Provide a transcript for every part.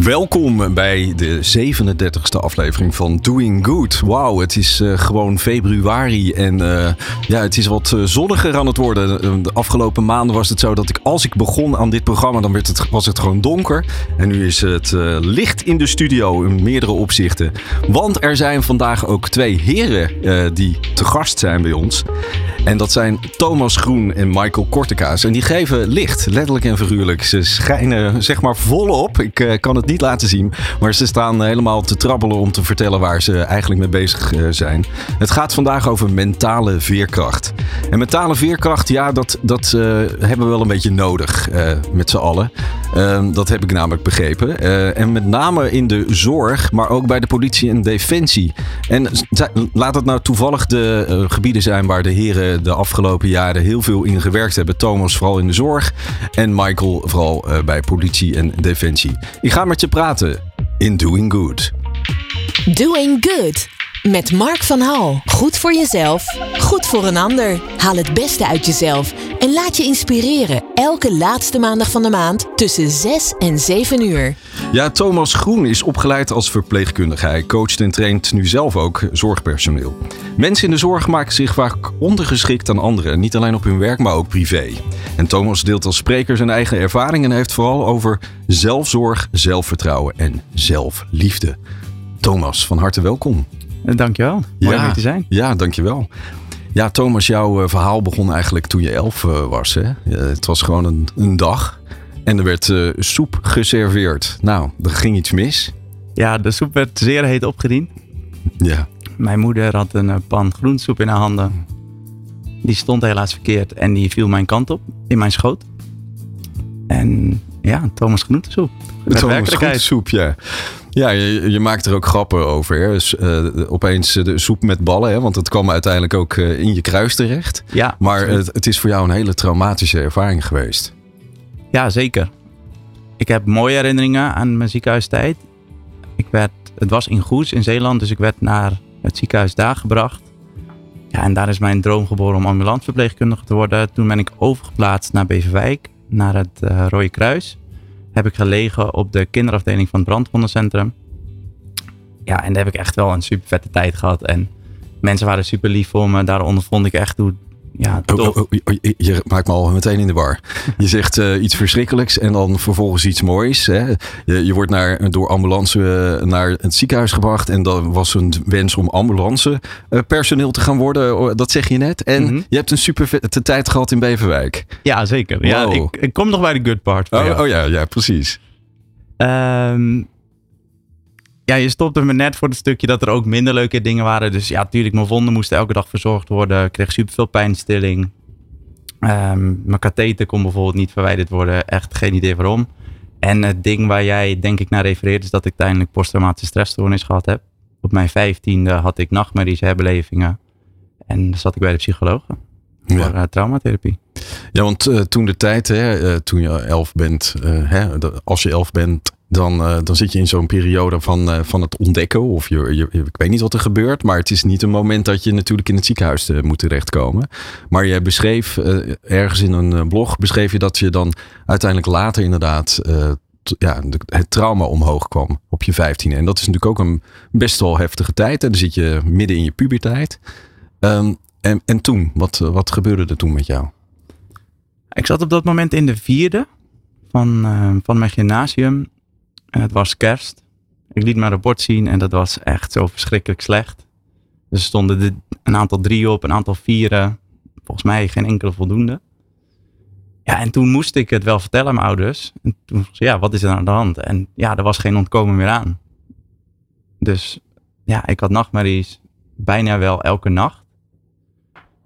Welkom bij de 37e aflevering van Doing Good. Wauw, het is eh, gewoon februari en eh, ja, het is wat eh, zonniger aan het worden. De afgelopen maanden was het zo dat ik als ik begon aan dit programma, dan werd het, was het gewoon donker. En nu is het licht in de studio in meerdere opzichten. Want er zijn vandaag ook twee heren die te gast zijn bij ons. En dat zijn Thomas Groen en Michael Kortekaas. En die geven licht, letterlijk en figuurlijk. Ze schijnen zeg maar volop. Ik kan het niet laten zien. Maar ze staan helemaal te trabbelen om te vertellen waar ze eigenlijk mee bezig eh, zijn. Het gaat vandaag over mentale veerkracht. En mentale veerkracht, ja, dat, dat uh, hebben we wel een beetje nodig met z'n allen. Ehm, dat heb ik namelijk begrepen. en met name in de zorg, maar ook bij de politie en defensie. En laat het nou toevallig de gebieden zijn waar de heren de afgelopen jaren heel veel in gewerkt hebben. Thomas vooral in de zorg en Michael vooral bij politie en defensie. Ik ga praten in Doing Good. Doing Good. Met Mark van Hal. Goed voor jezelf, goed voor een ander. Haal het beste uit jezelf en laat je inspireren. Elke laatste maandag van de maand tussen 6 en 7 uur. Ja, Thomas Groen is opgeleid als verpleegkundige. Hij coacht en traint nu zelf ook zorgpersoneel. Mensen in de zorg maken zich vaak ondergeschikt aan anderen. Niet alleen op hun werk, maar ook privé. En Thomas deelt als spreker zijn eigen ervaringen en heeft vooral over zelfzorg, zelfvertrouwen en zelfliefde. Thomas, van harte welkom. Eh, dankjewel. Mooi om hier te zijn. Ja, dankjewel. Ja, Thomas, jouw eh, verhaal begon eigenlijk toen je elf eh, was. Hè? Het was gewoon een, een dag en er werd soep geserveerd. Nou, er ging iets mis. Ja, de soep werd zeer heet opgediend. Ja. Mijn moeder had een pan groensoep in haar handen. Die stond helaas verkeerd en die viel mijn kant op, in mijn schoot. En ja, Thomas groentesoep. Thomas groentesoep, ja. Ja, je, je, maakt er ook grappen over. Hè? Dus, uh, opeens de soep met ballen, hè? want het kwam uiteindelijk ook uh, in je kruis terecht. Ja, maar het, het, is voor jou een hele traumatische ervaring geweest. Ja, zeker. Ik heb mooie herinneringen aan mijn ziekenhuistijd. Ik werd, het was in Goes in Zeeland, dus ik werd naar het ziekenhuis daar gebracht. Ja, en daar is mijn droom geboren om ambulanceverpleegkundige te worden. Toen ben ik overgeplaatst naar Beverwijk, naar het uh, Rode Kruis heb ik gelegen op de kinderafdeling van het brandwondencentrum. Ja, en daar heb ik echt wel een super vette tijd gehad. En mensen waren super lief voor me. Daar ondervond ik echt hoe ja, oh, oh, oh, je maakt me al meteen in de war. Je zegt uh, iets verschrikkelijks en dan vervolgens iets moois. Hè? Je, je wordt naar, door ambulance uh, naar het ziekenhuis gebracht. En dan was een wens om ambulance uh, personeel te gaan worden. Dat zeg je net. En mm -hmm. je hebt een super vette tijd gehad in Beverwijk. Ja, zeker. Wow. Ja, ik, ik, kom nog bij de good part. Oh, oh, ja, ja, precies. Um, ja, je stopte me net voor het stukje dat er ook minder leuke dingen waren. Dus ja, natuurlijk, mijn wonden moesten elke dag verzorgd worden. Ik kreeg super veel pijnstilling. Um, mijn katheter kon bijvoorbeeld niet verwijderd worden. Echt geen idee waarom. En het ding waar jij denk ik naar refereert is dat ik uiteindelijk posttraumatische stressstoornis gehad heb. Op mijn vijftiende had ik nachtmerries, herbelevingen. En zat ik bij de psycholoog voor ja. uh, traumatherapie. Ja, want uh, toen de tijd, hè, uh, toen je elf bent, hè, als je elf bent, dan, uh, dan zit je in zo'n periode van, uh, van het ontdekken. Of je, je, ik weet niet wat er gebeurt. Maar het is niet een moment dat je natuurlijk in het ziekenhuis uh, moet terechtkomen. Maar jij beschreef ergens in een blog, beschreef je dat je dan uiteindelijk later inderdaad ja, het trauma omhoog kwam op je vijftiende. En dat is natuurlijk ook een best wel heftige tijd. En dan zit je midden in je puberteit. Um, en, en toen, wat, wat gebeurde er toen met jou? Ik zat op dat moment in de vierde van, van mijn gymnasium. En het was kerst. Ik liet mijn rapport zien en dat was echt zo verschrikkelijk slecht. Er stonden een aantal drieën op, een aantal vieren. Volgens mij geen enkele voldoende. Ja, en toen moest ik het wel vertellen aan mijn ouders. En toen zei ja, wat is er aan de hand? En ja, er was geen ontkomen meer aan. Dus ja, ik had nachtmerries bijna wel elke nacht.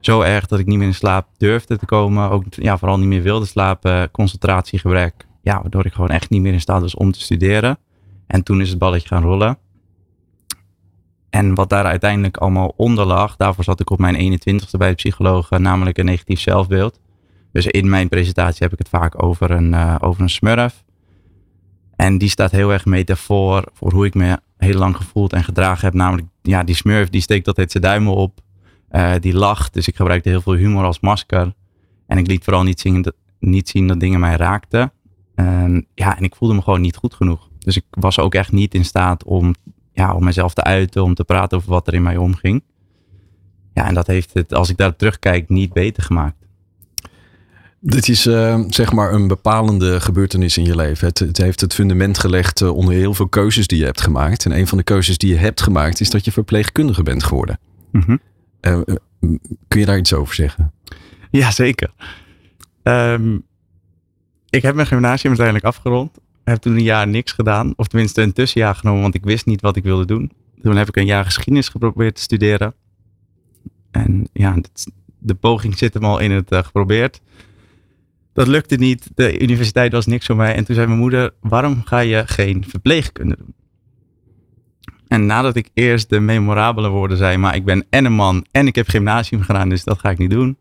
Zo erg dat ik niet meer in slaap durfde te komen. Ook ja, vooral niet meer wilde slapen. Concentratiegebrek ja, waardoor ik gewoon echt niet meer in staat was om te studeren. En toen is het balletje gaan rollen. En wat daar uiteindelijk allemaal onder lag, daarvoor zat ik op mijn 21ste bij de psycholoog, namelijk een negatief zelfbeeld. Dus in mijn presentatie heb ik het vaak over een, uh, over een smurf. En die staat heel erg metafoor voor hoe ik me heel lang gevoeld en gedragen heb. Namelijk, ja, die smurf die steekt altijd zijn duimen op. Uh, die lacht. Dus ik gebruikte heel veel humor als masker. En ik liet vooral niet zien dat, niet zien dat dingen mij raakten. Uh, ja, en ik voelde me gewoon niet goed genoeg. Dus ik was ook echt niet in staat om, ja, om mezelf te uiten, om te praten over wat er in mij omging. Ja, en dat heeft het, als ik daar terugkijk, niet beter gemaakt. Dit is uh, zeg maar een bepalende gebeurtenis in je leven. Het, het heeft het fundament gelegd uh, onder heel veel keuzes die je hebt gemaakt. En een van de keuzes die je hebt gemaakt is dat je verpleegkundige bent geworden. Mm -hmm. uh, kun je daar iets over zeggen? Ja, zeker. Um, ik heb mijn gymnasium uiteindelijk afgerond. Heb toen een jaar niks gedaan. Of tenminste een tussenjaar genomen, want ik wist niet wat ik wilde doen. Toen heb ik een jaar geschiedenis geprobeerd te studeren. En ja, de poging zit hem al in het geprobeerd dat lukte niet. De universiteit was niks voor mij. En toen zei mijn moeder, waarom ga je geen verpleegkunde doen? En nadat ik eerst de memorabele woorden zei, maar ik ben en een man en ik heb gymnasium gedaan, dus dat ga ik niet doen.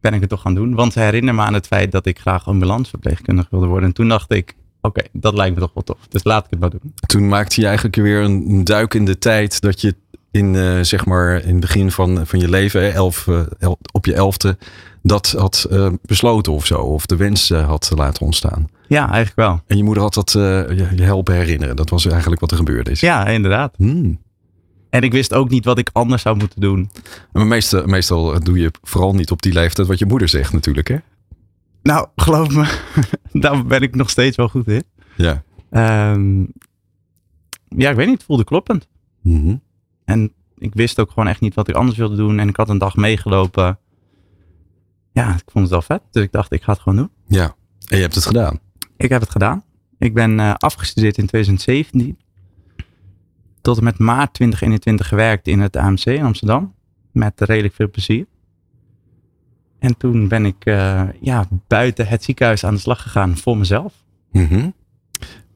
Ben ik het toch gaan doen. Want ze herinneren me aan het feit dat ik graag ambulanceverpleegkundige wilde worden. En toen dacht ik, oké, dat lijkt me toch wel tof. Dus laat ik het maar doen. Toen maakte je eigenlijk weer een duik in de tijd dat je in, uh, zeg maar, in het begin van, van je leven, elf, uh, el, op je elfde, dat had uh, besloten of zo. Of de wens had laten ontstaan. Ja, eigenlijk wel. En je moeder had dat je, je helpen herinneren. Dat was eigenlijk wat er gebeurd is. Ja, inderdaad. Hmm. En ik wist ook niet wat ik anders zou moeten doen. Maar meestal, meestal doe je vooral niet op die leeftijd wat je moeder zegt natuurlijk, hè? Nou, geloof me, daar ben ik nog steeds wel goed in. Ja. Um, ja, ik weet niet, het voelde kloppend. Mm -hmm. En ik wist ook gewoon echt niet wat ik anders wilde doen. En ik had een dag meegelopen. Ja, ik vond het wel vet. Dus ik dacht, ik ga het gewoon doen. Ja, en je hebt het gedaan. Ik heb het gedaan. Ik ben uh, afgestudeerd in 2017. Tot en met maart 2021 gewerkt in het AMC in Amsterdam. Met redelijk veel plezier. En toen ben ik uh, ja, buiten het ziekenhuis aan de slag gegaan voor mezelf. Mm -hmm.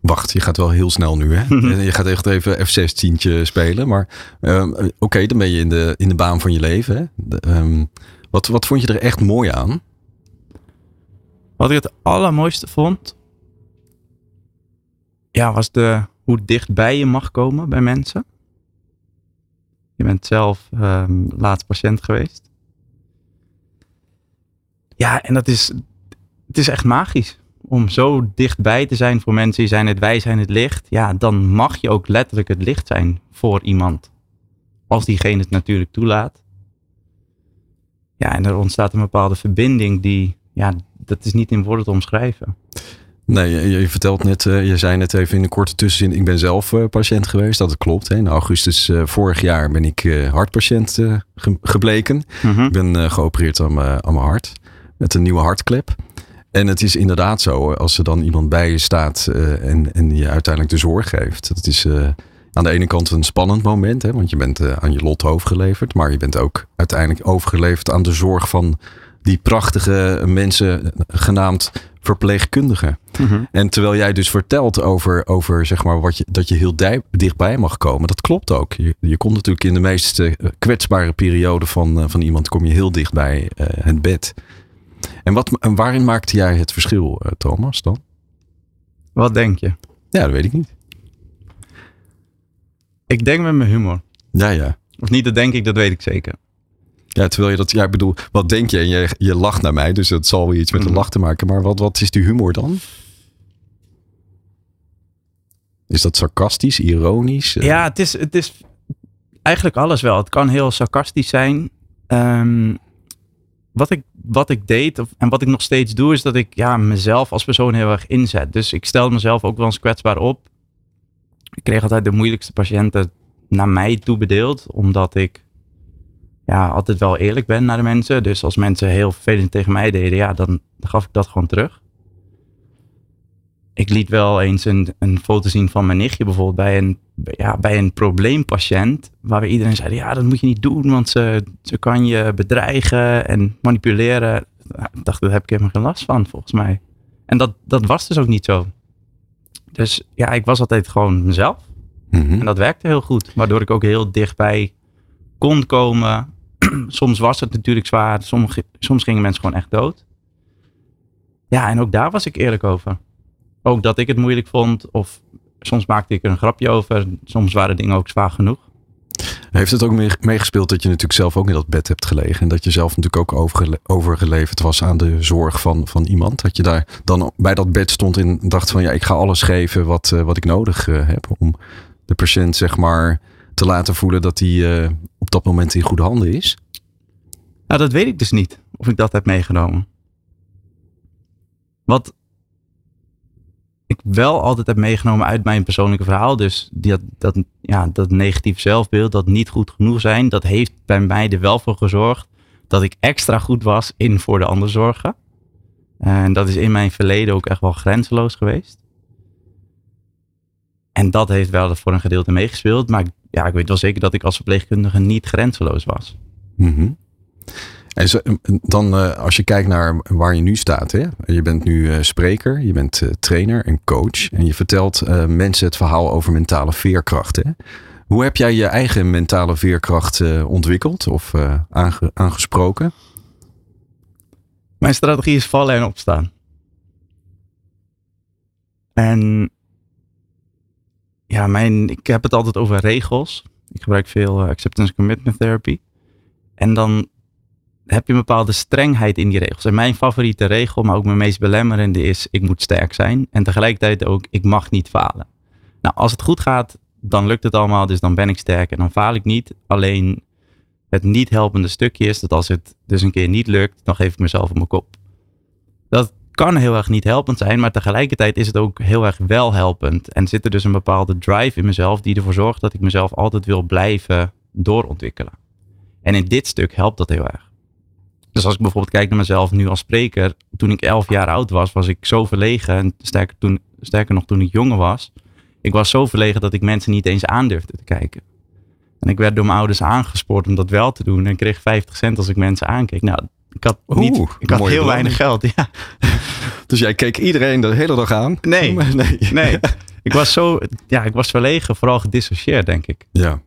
Wacht, je gaat wel heel snel nu, hè? je gaat echt even F-16 spelen. Maar um, oké, okay, dan ben je in de, in de baan van je leven. Hè? De, um, wat, wat vond je er echt mooi aan? Wat ik het allermooiste vond, ja, was de, hoe dichtbij je mag komen bij mensen. Je bent zelf um, laatst patiënt geweest. Ja, en dat is, het is echt magisch om zo dichtbij te zijn voor mensen die zijn het wij zijn het licht, ja, dan mag je ook letterlijk het licht zijn voor iemand. Als diegene het natuurlijk toelaat. Ja, en er ontstaat een bepaalde verbinding die, ja, dat is niet in woorden te omschrijven. Nee, je, je vertelt net, uh, je zei net even in een korte tussenzin, ik ben zelf uh, patiënt geweest. Dat klopt. Hè. In augustus uh, vorig jaar ben ik hartpatiënt ge gebleken. Mm -hmm. Ik ben geopereerd aan mijn hart met een nieuwe hartklep. En het is inderdaad zo, als er dan iemand bij je staat en, en je uiteindelijk de zorg geeft. Dat is aan de ene kant een spannend moment, hè, want je bent aan je lot overgeleverd. Maar je bent ook uiteindelijk overgeleverd aan de zorg van die prachtige mensen, genaamd verpleegkundigen. Mm -hmm. En terwijl jij dus vertelt over, over zeg maar, wat je, dat je heel dichtbij mag komen, dat klopt ook. Je, je komt natuurlijk in de meest kwetsbare periode van, van iemand, kom je heel dichtbij het bed. En, wat, en waarin maakte jij het verschil, uh, Thomas, dan? Wat denk je? Ja, dat weet ik niet. Ik denk met mijn humor. Ja, ja. Of niet, dat denk ik, dat weet ik zeker. Ja, terwijl je dat, ja, ik bedoel, wat denk je? En je, je lacht naar mij, dus dat zal weer iets met mm. een lach te maken. Maar wat, wat is die humor dan? Is dat sarcastisch, ironisch? Ja, het is, het is eigenlijk alles wel. Het kan heel sarcastisch zijn. Um, wat ik, wat ik deed of, en wat ik nog steeds doe, is dat ik ja, mezelf als persoon heel erg inzet. Dus ik stel mezelf ook wel eens kwetsbaar op. Ik kreeg altijd de moeilijkste patiënten naar mij toe bedeeld, omdat ik ja, altijd wel eerlijk ben naar de mensen. Dus als mensen heel vervelend tegen mij deden, ja, dan gaf ik dat gewoon terug. Ik liet wel eens een, een foto zien van mijn nichtje bijvoorbeeld bij een, ja, bij een probleempatiënt. Waar iedereen zei, ja dat moet je niet doen, want ze, ze kan je bedreigen en manipuleren. Nou, ik dacht, daar heb ik helemaal geen last van volgens mij. En dat, dat was dus ook niet zo. Dus ja, ik was altijd gewoon mezelf. Mm -hmm. En dat werkte heel goed. Waardoor ik ook heel dichtbij kon komen. soms was het natuurlijk zwaar. Soms, soms gingen mensen gewoon echt dood. Ja, en ook daar was ik eerlijk over. Ook dat ik het moeilijk vond. Of soms maakte ik er een grapje over. Soms waren dingen ook zwaar genoeg. Heeft het ook meegespeeld dat je natuurlijk zelf ook in dat bed hebt gelegen. En dat je zelf natuurlijk ook overgele overgeleverd was aan de zorg van, van iemand. Dat je daar dan bij dat bed stond en dacht van ja, ik ga alles geven wat, uh, wat ik nodig uh, heb. Om de patiënt zeg maar te laten voelen dat hij uh, op dat moment in goede handen is. Nou, dat weet ik dus niet. Of ik dat heb meegenomen. Wat ik wel altijd heb meegenomen uit mijn persoonlijke verhaal. Dus dat, dat, ja, dat negatief zelfbeeld, dat niet goed genoeg zijn, dat heeft bij mij er wel voor gezorgd dat ik extra goed was in voor de ander zorgen. En dat is in mijn verleden ook echt wel grenzeloos geweest. En dat heeft wel voor een gedeelte meegespeeld. Maar ja, ik weet wel zeker dat ik als verpleegkundige niet grenzeloos was. Mm en dan uh, als je kijkt naar waar je nu staat. Hè? Je bent nu uh, spreker, je bent uh, trainer en coach. En je vertelt mensen het verhaal over mentale veerkracht. Hè? Hoe heb jij je eigen mentale veerkracht ontwikkeld of aange aangesproken? Mijn strategie is vallen en opstaan. En ja, mijn, ik heb het altijd over regels. Ik gebruik veel acceptance commitment therapy. En dan heb je een bepaalde strengheid in die regels. En mijn favoriete regel, maar ook mijn meest belemmerende is, ik moet sterk zijn. En tegelijkertijd ook, ik mag niet falen. Nou, als het goed gaat, dan lukt het allemaal, dus dan ben ik sterk en dan faal ik niet. Alleen het niet helpende stukje is dat als het dus een keer niet lukt, dan geef ik mezelf op mijn kop. Dat kan heel erg niet helpend zijn, maar tegelijkertijd is het ook heel erg wel helpend. En zit er dus een bepaalde drive in mezelf die ervoor zorgt dat ik mezelf altijd wil blijven doorontwikkelen. En in dit stuk helpt dat heel erg. Dus als ik bijvoorbeeld kijk naar mezelf nu als spreker. Toen ik elf jaar oud was, was ik zo verlegen. En sterker, toen, sterker nog, toen ik jonger was. Ik was zo verlegen dat ik mensen niet eens aandurfde te kijken. En ik werd door mijn ouders aangespoord om dat wel te doen. En kreeg 50 cent als ik mensen aankeek. Nou, ik had, niet, ik had heel weinig geld. Ja. Dus jij keek iedereen de hele dag aan? Nee, nee. nee. Ik was zo, ja, ik was verlegen, vooral gedissocieerd, denk ik. Ja.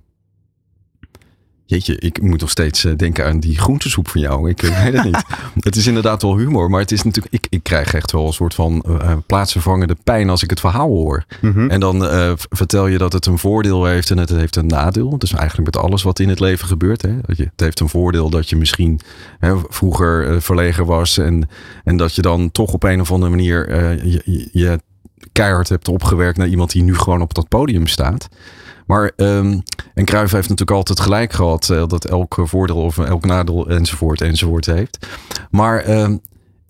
Jeetje, ik moet nog steeds eh, denken aan die groentesoep van jou. Ik weet het niet. het is inderdaad wel humor, maar het is natuurlijk. Ik, ik krijg echt wel een soort van uh, plaatsvervangende pijn als ik het verhaal hoor. Mhm. En dan uh, vertel je dat het een voordeel heeft en het heeft een nadeel. Dus eigenlijk met alles wat in het leven gebeurt. Hè. Het heeft een voordeel dat je misschien hè, vroeger verlegen was en, en dat je dan toch op een of andere manier je, je keihard hebt opgewerkt naar iemand die nu gewoon op dat podium staat. Maar, um, en Cruijff heeft natuurlijk altijd gelijk gehad uh, dat elk voordeel of elk nadeel enzovoort enzovoort heeft. Maar um,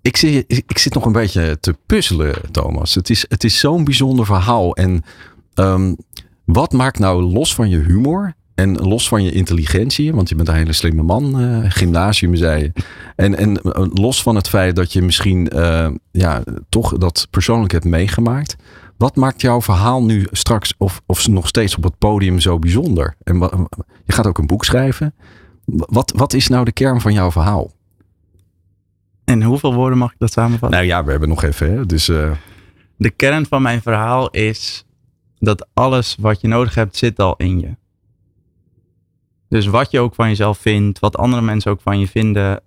ik, zie, ik zit nog een beetje te puzzelen, Thomas. Het is, het is zo'n bijzonder verhaal. En um, wat maakt nou los van je humor en los van je intelligentie, want je bent een hele slimme man, uh, gymnasium zei je. En, en uh, los van het feit dat je misschien ja, toch dat persoonlijk hebt meegemaakt. Wat maakt jouw verhaal nu straks of, of nog steeds op het podium zo bijzonder? En je gaat ook een boek schrijven. Wat, wat is nou de kern van jouw verhaal? En hoeveel woorden mag ik dat samenvatten? Nou ja, we hebben nog even. Hè? Dus, uh... De kern van mijn verhaal is dat alles wat je nodig hebt zit al in je. Dus wat je ook van jezelf vindt, wat andere mensen ook van je vinden.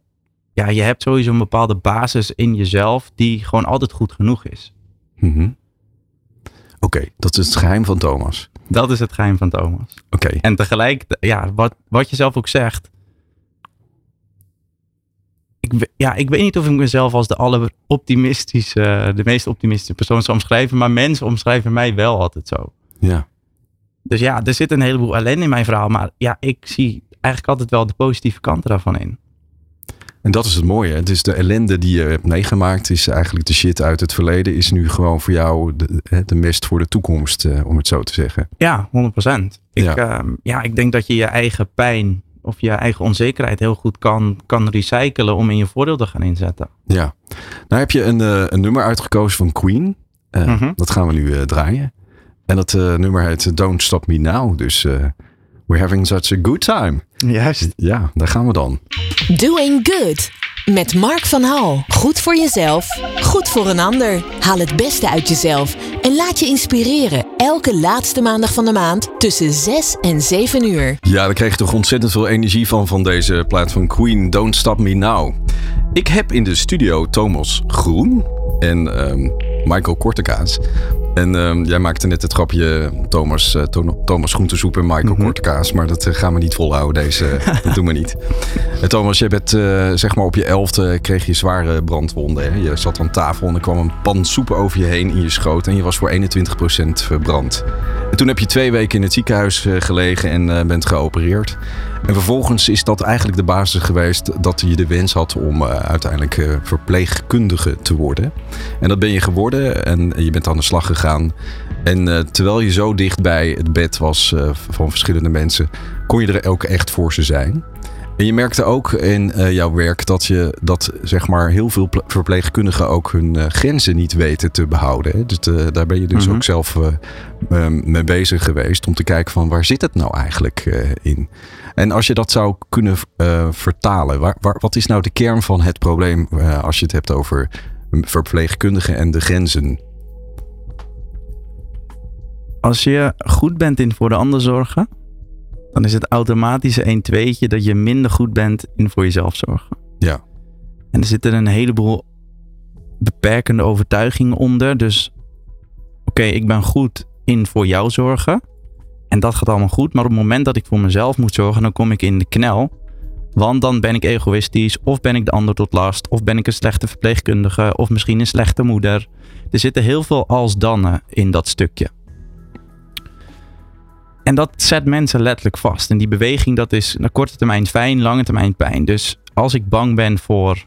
Ja, je hebt sowieso een bepaalde basis in jezelf die gewoon altijd goed genoeg is. Mm Oké, dat is het geheim van Thomas. Dat is het geheim van Thomas. Oké. En tegelijk, ja, wat, wat je zelf ook zegt. Ik, ja, ik weet niet of ik mezelf als de alleroptimistische, de meest optimistische persoon zou omschrijven, maar mensen omschrijven mij wel altijd zo. Ja. Dus ja, er zit een heleboel ellende in mijn verhaal, maar ja, ik zie eigenlijk altijd wel de positieve kanten daarvan in. En dat is het mooie. Het is de ellende die je hebt meegemaakt, is eigenlijk de shit uit het verleden, is nu gewoon voor jou de, de mest voor de toekomst, eh, om het zo te zeggen. Ja, 100%. Ik, ja. Uh, ja, ik denk dat je je eigen pijn of je eigen onzekerheid heel goed kan, kan recyclen om in je voordeel te gaan inzetten. Ja. Nou heb je een, uh, een nummer uitgekozen van Queen. Uh, mm -hmm. Dat gaan we nu draaien. En dat nummer heet Don't Stop Me Now. Dus We're having such a good time. Juist. Ja, daar gaan we dan. Doing Good. Met Mark van Hal. Goed voor jezelf, goed voor een ander. Haal het beste uit jezelf en laat je inspireren. Elke laatste maandag van de maand tussen 6 en 7 uur. Ja, daar kreeg je toch ontzettend veel energie van van deze plaat van Queen, Don't Stop Me Now. Ik heb in de studio Thomas Groen. En um, Michael Kortekaas. En ehm, jij maakte net het grapje Thomas, uh, Thomas Groentesoep en Michael mm Kortekaas. Maar dat gaan we niet volhouden, deze. dat doen we niet. En Thomas, je bent zeg maar op je elfde kreeg je zware brandwonden. Hè? Je zat aan tafel en er kwam een pan soep over je heen in je schoot. En je was voor 21% verbrand. En toen heb je twee weken in het ziekenhuis gelegen en bent geopereerd. En vervolgens is dat eigenlijk de basis geweest dat je de wens had om uh, uiteindelijk verpleegkundige te worden. En dat ben je geworden en je bent aan de slag gegaan. En terwijl je zo dicht bij het bed was van verschillende mensen, kon je er ook echt voor ze zijn. En je merkte ook in uh, jouw werk dat, je, dat zeg maar, heel veel verpleegkundigen ook hun uh, grenzen niet weten te behouden. Hè? Dus uh, daar ben je dus mm -hmm. ook zelf mee bezig geweest om te kijken van waar zit het nou eigenlijk in. En als je dat zou kunnen vertalen, waar, waar, wat is nou de kern van het probleem als je het hebt over verpleegkundigen en de grenzen? Als je goed bent in voor de ander zorgen, dan is het automatisch een tweetje dat je minder goed bent in voor jezelf zorgen. Ja. En er zitten een heleboel beperkende overtuigingen onder. Dus oké, ik ben goed in voor jou zorgen. En dat gaat allemaal goed. Maar op het moment dat ik voor mezelf moet zorgen, dan kom ik in de knel. Want dan ben ik egoïstisch, of ben ik de ander tot last, of ben ik een slechte verpleegkundige, of misschien een slechte moeder. Er zitten heel veel als-dannen in dat stukje. En dat zet mensen letterlijk vast. En die beweging, dat is naar korte termijn fijn, lange termijn pijn. Dus als ik bang ben voor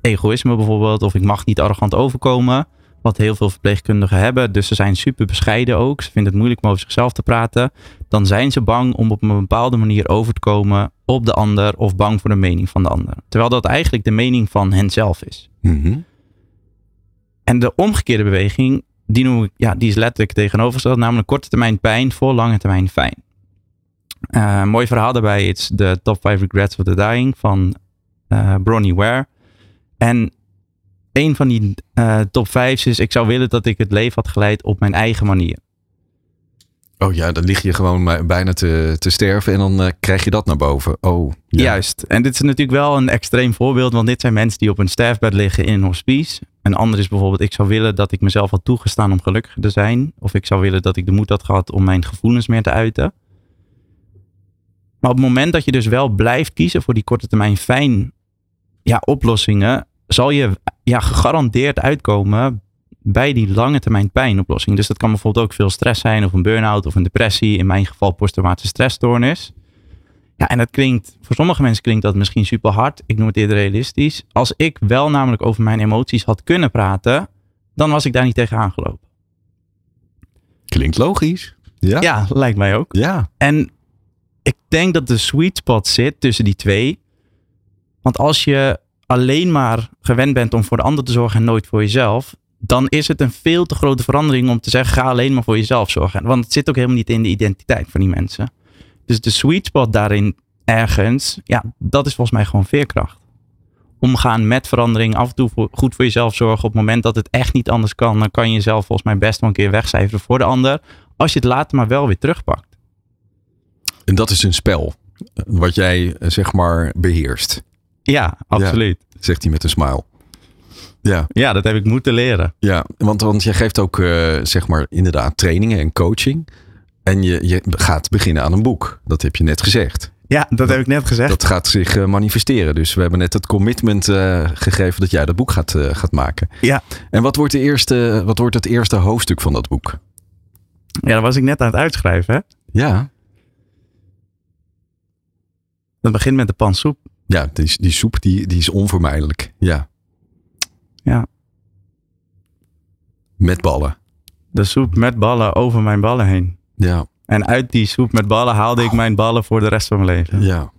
egoïsme bijvoorbeeld, of ik mag niet arrogant overkomen, wat heel veel verpleegkundigen hebben, dus ze zijn super bescheiden ook, ze vinden het moeilijk om over zichzelf te praten, dan zijn ze bang om op een bepaalde manier over te komen op de ander of bang voor de mening van de ander. Terwijl dat eigenlijk de mening van henzelf is. Mm -hmm. En de omgekeerde beweging die, noem ik, ja, die is letterlijk tegenovergesteld, namelijk korte termijn pijn voor lange termijn fijn. Uh, mooi verhaal daarbij is de Top 5 Regrets of the Dying van uh, Bronnie Ware. En een van die uh, top 5 is: ik zou willen dat ik het leven had geleid op mijn eigen manier. Oh ja, dan lig je gewoon bijna te, te sterven en dan uh, krijg je dat naar boven. Oh, ja. Juist. En dit is natuurlijk wel een extreem voorbeeld, want dit zijn mensen die op een sterfbed liggen in een hospice. Een ander is bijvoorbeeld, ik zou willen dat ik mezelf had toegestaan om gelukkig te zijn. Of ik zou willen dat ik de moed had gehad om mijn gevoelens meer te uiten. Maar op het moment dat je dus wel blijft kiezen voor die korte termijn fijn ja, oplossingen, zal je ja, gegarandeerd uitkomen bij die lange termijn pijnoplossing. Dus dat kan bijvoorbeeld ook veel stress zijn, of een burn-out, of een depressie. In mijn geval posttraumatische stressstoornis. Ja, en dat klinkt, voor sommige mensen klinkt dat misschien super hard. Ik noem het eerder realistisch. Als ik wel namelijk over mijn emoties had kunnen praten, dan was ik daar niet tegen aangelopen. Klinkt logisch. Ja. ja, lijkt mij ook. Ja. En ik denk dat de sweet spot zit tussen die twee. Want als je alleen maar gewend bent om voor de ander te zorgen en nooit voor jezelf, dan is het een veel te grote verandering om te zeggen: ga alleen maar voor jezelf zorgen. Want het zit ook helemaal niet in de identiteit van die mensen. Dus de sweet spot daarin ergens, ja, dat is volgens mij gewoon veerkracht. Omgaan met verandering, af en toe goed voor jezelf zorgen. Op het moment dat het echt niet anders kan, dan kan je jezelf volgens mij best wel een keer wegcijferen voor de ander. Als je het later maar wel weer terugpakt. En dat is een spel wat jij zeg maar beheerst. Ja, absoluut. Ja, zegt hij met een smile. Ja. ja, dat heb ik moeten leren. Ja, want, want jij geeft ook uh, zeg maar inderdaad trainingen en coaching. En je, je gaat beginnen aan een boek. Dat heb je net gezegd. Ja, dat, heb ik net gezegd. Dat gaat zich uh, manifesteren. Dus we hebben net het commitment uh, gegeven dat jij dat boek gaat, gaat maken. Ja. En wat wordt, de eerste, wat wordt het eerste hoofdstuk van dat boek? Ja, dat was ik net aan het uitschrijven. Hè? Ja. Dat begint met de pan soep. Ja, die, die soep die, die is onvermijdelijk. Ja. Ja. Met ballen. De soep met ballen over mijn ballen heen. Ja. En uit die soep met ballen haalde ik mijn ballen voor de rest van mijn leven. Ja.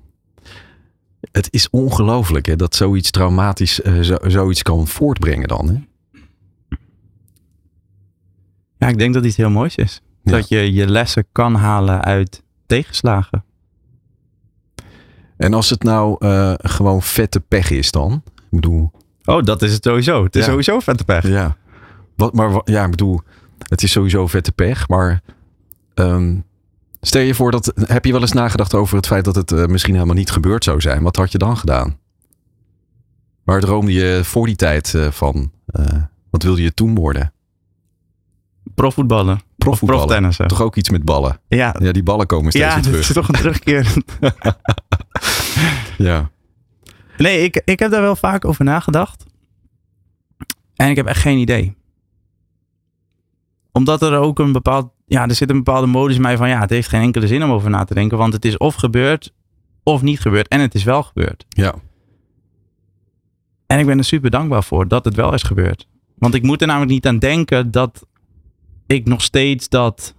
Het is ongelooflijk hè, dat zoiets traumatisch uh, zo, zoiets kan voortbrengen dan. Hè? Ja, ik denk dat iets heel moois is. Ja. Dat je je lessen kan halen uit tegenslagen. En als het nou uh, gewoon vette pech is dan? Ik bedoel... Oh, dat is het sowieso. Het is ja. sowieso vette pech. Ja. Wat, maar ja, ik bedoel, het is sowieso vette pech. Maar um, stel je voor dat. Heb je wel eens nagedacht over het feit dat het uh, misschien helemaal niet gebeurd zou zijn? Wat had je dan gedaan? Waar droomde je voor die tijd uh, van? Uh, wat wilde je toen worden? profvoetballer. Proftennissen. Toch ook iets met ballen. Ja, Ja, die ballen komen steeds ja terug. is toch een terugkeer. Ja. nee, ik, ik heb daar wel vaak over nagedacht. En ik heb echt geen idee. Omdat er ook een bepaald... Ja, er zit een bepaalde modus in mij van... Ja, het heeft geen enkele zin om over na te denken. Want het is of gebeurd of niet gebeurd. En het is wel gebeurd. Ja. En ik ben er super dankbaar voor dat het wel is gebeurd. Want ik moet er namelijk niet aan denken dat ik nog steeds dat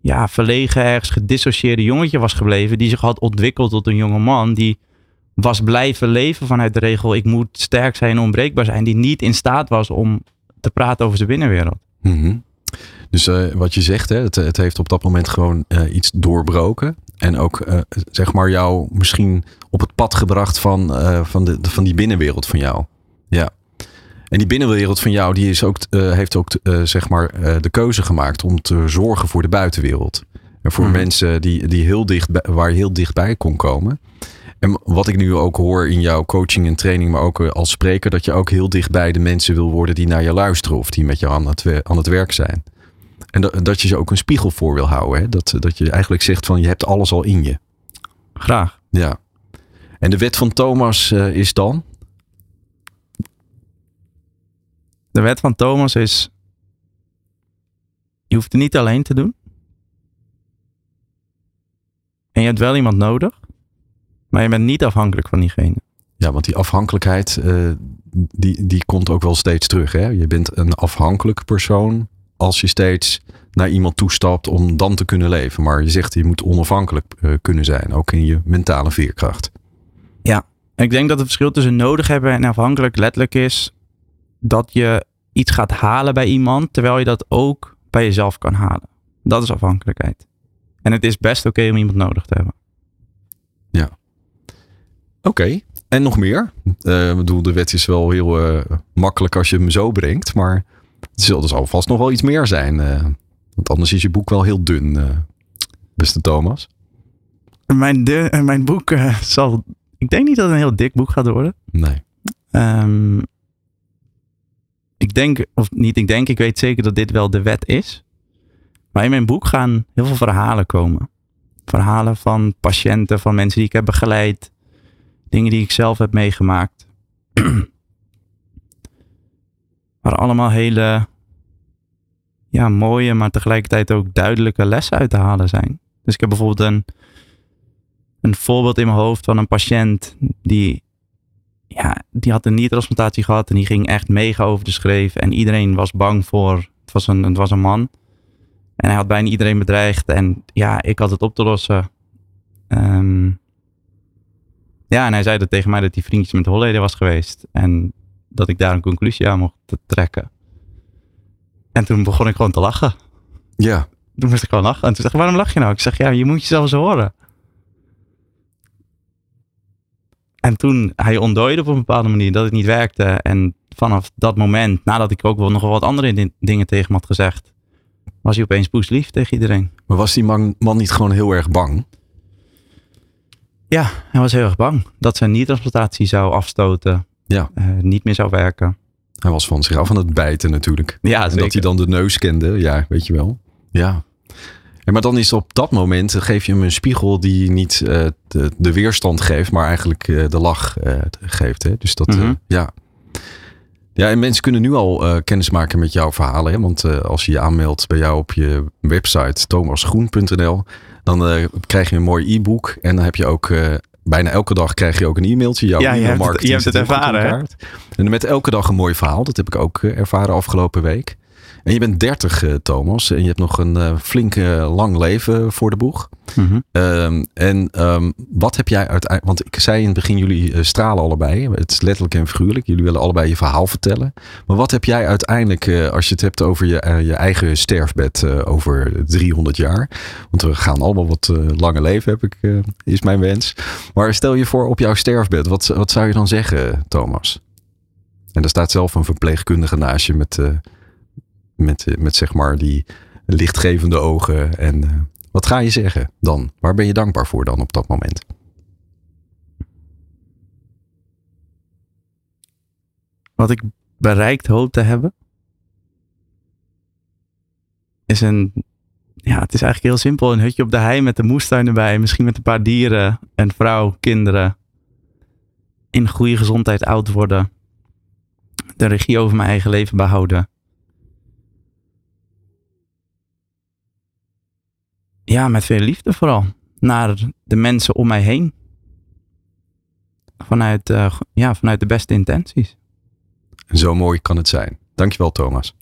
ja, verlegen ergens gedissocieerde jongetje was gebleven. Die zich had ontwikkeld tot een jonge man. Die was blijven leven vanuit de regel. Ik moet sterk zijn, onbreekbaar zijn. Die niet in staat was om te praten over zijn binnenwereld. Mhm. Dus eh, wat je zegt, hè, het, het heeft op dat moment gewoon eh, iets doorbroken. En ook eh, zeg maar jou misschien op het pad gebracht van, van, de, van die binnenwereld van jou. Ja. En die binnenwereld van jou die is ook, heeft ook zeg maar de keuze gemaakt om te zorgen voor de buitenwereld. En voor Mhm. mensen die, die heel dicht bij- waar je heel dichtbij kon komen. En wat ik nu ook hoor in jouw coaching en training, maar ook als spreker, dat je ook heel dicht bij de mensen wil worden die naar je luisteren of die met je aan het, aan het werk zijn. En dat, dat je ze ook een spiegel voor wil houden. Hè? Dat, dat je eigenlijk zegt van je hebt alles al in je. Graag. Ja. En de wet van Thomas eh, is dan? De wet van Thomas is... Je hoeft het niet alleen te doen. En je hebt wel iemand nodig. Maar je bent niet afhankelijk van diegene. Ja, want die afhankelijkheid, eh, die, die komt ook wel steeds terug. Hè? Je bent een afhankelijk persoon als je steeds naar iemand toestapt om dan te kunnen leven. Maar je zegt je moet onafhankelijk eh, kunnen zijn, ook in je mentale veerkracht. En ik denk dat het verschil tussen nodig hebben en afhankelijk letterlijk is dat je iets gaat halen bij iemand, terwijl je dat ook bij jezelf kan halen. Dat is afhankelijkheid. En het is best oké om iemand nodig te hebben. Oké, en nog meer? Eh, Ik bedoel, de wet is wel heel eh, makkelijk als je hem zo brengt, maar zal, er zal vast nog wel iets meer zijn. eh, want anders is je boek wel heel dun, eh, beste Thomas. Mijn, de, eh, mijn boek zal. Ik denk niet dat het een heel dik boek gaat worden. Nee. Ehm, ik denk, of niet ik denk, ik weet zeker dat dit wel de wet is. Maar in mijn boek gaan heel veel verhalen komen. Verhalen van patiënten, van mensen die ik heb begeleid. Dingen die ik zelf heb meegemaakt. Waar allemaal hele ja, mooie, maar tegelijkertijd ook duidelijke lessen uit te halen zijn. Dus ik heb bijvoorbeeld een, een voorbeeld in mijn hoofd van een patiënt die ja, die had een niertransplantatie gehad en die ging echt mega over de schreef. En iedereen was bang voor, het was een, het was een man. En hij had bijna iedereen bedreigd. En ja, ik had het op te lossen. Ehm, ja, en hij zei dat tegen mij dat hij vriendjes met Holleden was geweest. En dat ik daar een conclusie aan mocht trekken. En toen begon ik gewoon te lachen. Ja, Toen moest ik gewoon lachen. En toen zei ik, waarom lach je nou? Ik zeg, ja, je moet jezelf eens horen. En toen, hij ontdooide op een bepaalde manier dat het niet werkte. En vanaf dat moment, nadat ik ook wel nog wel wat andere di- dingen tegen hem had gezegd, was hij opeens poeslief tegen iedereen. maar was die man, man niet gewoon heel erg bang? Ja, hij was heel erg bang dat zijn niertransplantatie zou afstoten. Ja. eh, niet meer zou werken. Hij was van zich af aan het bijten natuurlijk. Ja, En dat hij dan de neus kende, ja, weet je wel. Ja. En maar dan is op dat moment, eh, geef je hem een spiegel die niet eh, de, de weerstand geeft, maar eigenlijk de lach geeft. Hè? Dus dat, Mhm. ja. Ja, en mensen kunnen nu al kennis maken met jouw verhalen. Hè? Want als je je aanmeldt bij jou op je website thomasgroen.nl, dan krijg je een mooi e-book. En dan heb je ook bijna elke dag krijg je ook een e-mailtje. Jouw Ja, je hebt het- e-mailmarketing je hebt het ervaren. En met elke dag een mooi verhaal. Dat heb ik ook eh, ervaren afgelopen week. En je bent 30, eh, Thomas. En je hebt nog een eh, flink eh, lang leven voor de boeg. Mhm. Ehm, en ehm, wat heb jij uiteindelijk... Want ik zei in het begin, jullie eh, stralen allebei. Het is letterlijk en figuurlijk. Jullie willen allebei je verhaal vertellen. Maar wat heb jij uiteindelijk, als je het hebt over je, je eigen sterfbed over 300 jaar? Want we gaan allemaal wat lange leven, heb ik, is mijn wens. Maar stel je voor op jouw sterfbed. Wat, wat zou je dan zeggen, Thomas? En er staat zelf een verpleegkundige naast je met, met, eh, met zeg maar die lichtgevende ogen. En eh, wat ga je zeggen dan? Waar ben je dankbaar voor dan op dat moment? Wat ik bereikt hoop te hebben. is een, ja, het is eigenlijk heel simpel. Een hutje op de hei met de moestuin erbij. Misschien met een paar dieren en vrouw, kinderen. In goede gezondheid oud worden. De regie over mijn eigen leven behouden. Ja, met veel liefde vooral. Naar de mensen om mij heen. Vanuit, uh, ja, vanuit de beste intenties. Zo mooi kan het zijn. Dankjewel, Thomas.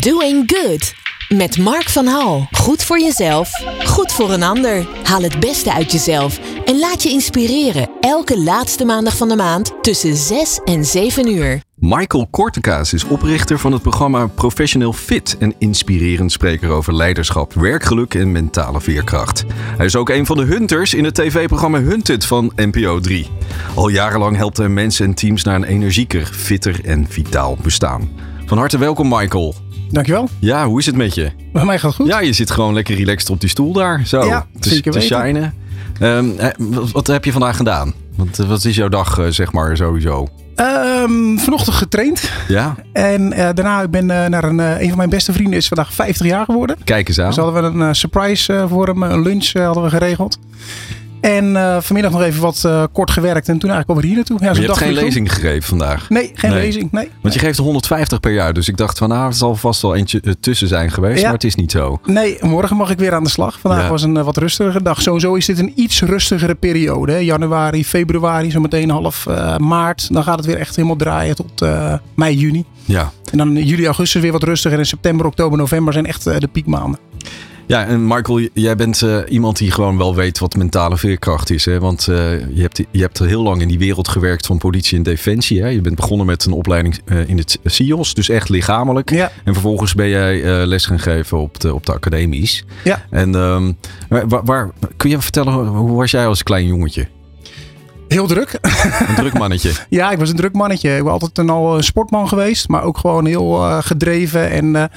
Doing Good. Met Mark van Hal. Goed voor jezelf, goed voor een ander. Haal het beste uit jezelf en laat je inspireren. Elke laatste maandag van de maand tussen 6 en 7 uur. Michael Kortekaas is oprichter van het programma Professional Fit en inspirerend spreker over leiderschap, werkgeluk en mentale veerkracht. Hij is ook een van de hunters in het tv-programma Hunted van NPO 3. Al jarenlang helpt hij mensen en teams naar een energieker, fitter en vitaal bestaan. Van harte welkom, Michael. Dankjewel. Ja, hoe is het met je? Bij mij gaat het goed. Ja, je zit gewoon lekker relaxed op die stoel daar. Zo, ja, te, te shinen. Um, wat, heb je vandaag gedaan? Wat, wat is jouw dag, zeg maar, sowieso? Um, vanochtend getraind. Ja. En uh, daarna ik ben uh, naar een, uh, een van mijn beste vrienden is vandaag 50 jaar geworden. Kijk eens aan. Dus hadden we een surprise voor hem, een lunch hadden we geregeld. En uh, vanmiddag nog even wat uh, kort gewerkt en toen eigenlijk alweer hier naartoe. Ja, je hebt geen lezing gegeven vandaag? Nee, geen nee. lezing. Nee. Want je geeft er 150 per jaar. Dus ik dacht van nou, er zal vast wel eentje uh, tussen zijn geweest. Ja. Maar het is niet zo. Nee, morgen mag ik weer aan de slag. Vandaag ja. was een wat rustigere dag. Sowieso is dit een iets rustigere periode. Hè. Januari, februari, zo meteen half maart. Dan gaat het weer echt helemaal draaien tot mei, juni. Ja. En dan juli, augustus weer wat rustiger. En september, oktober, november zijn echt de piekmaanden. Ja, en Michael, jij bent uh, iemand die gewoon wel weet wat mentale veerkracht is. Hè? Want uh, je, hebt, je hebt heel lang in die wereld gewerkt van politie en defensie. Hè? Je bent begonnen met een opleiding uh, in het CIOS, dus echt lichamelijk. Ja. En vervolgens ben jij les gaan geven op de, op de academies. Ja. En um, waar, waar, kun je vertellen, hoe was jij als klein jongetje? Heel druk. Een druk mannetje. ja, ik was een druk mannetje. Ik ben altijd een, al een sportman geweest, maar ook gewoon heel gedreven en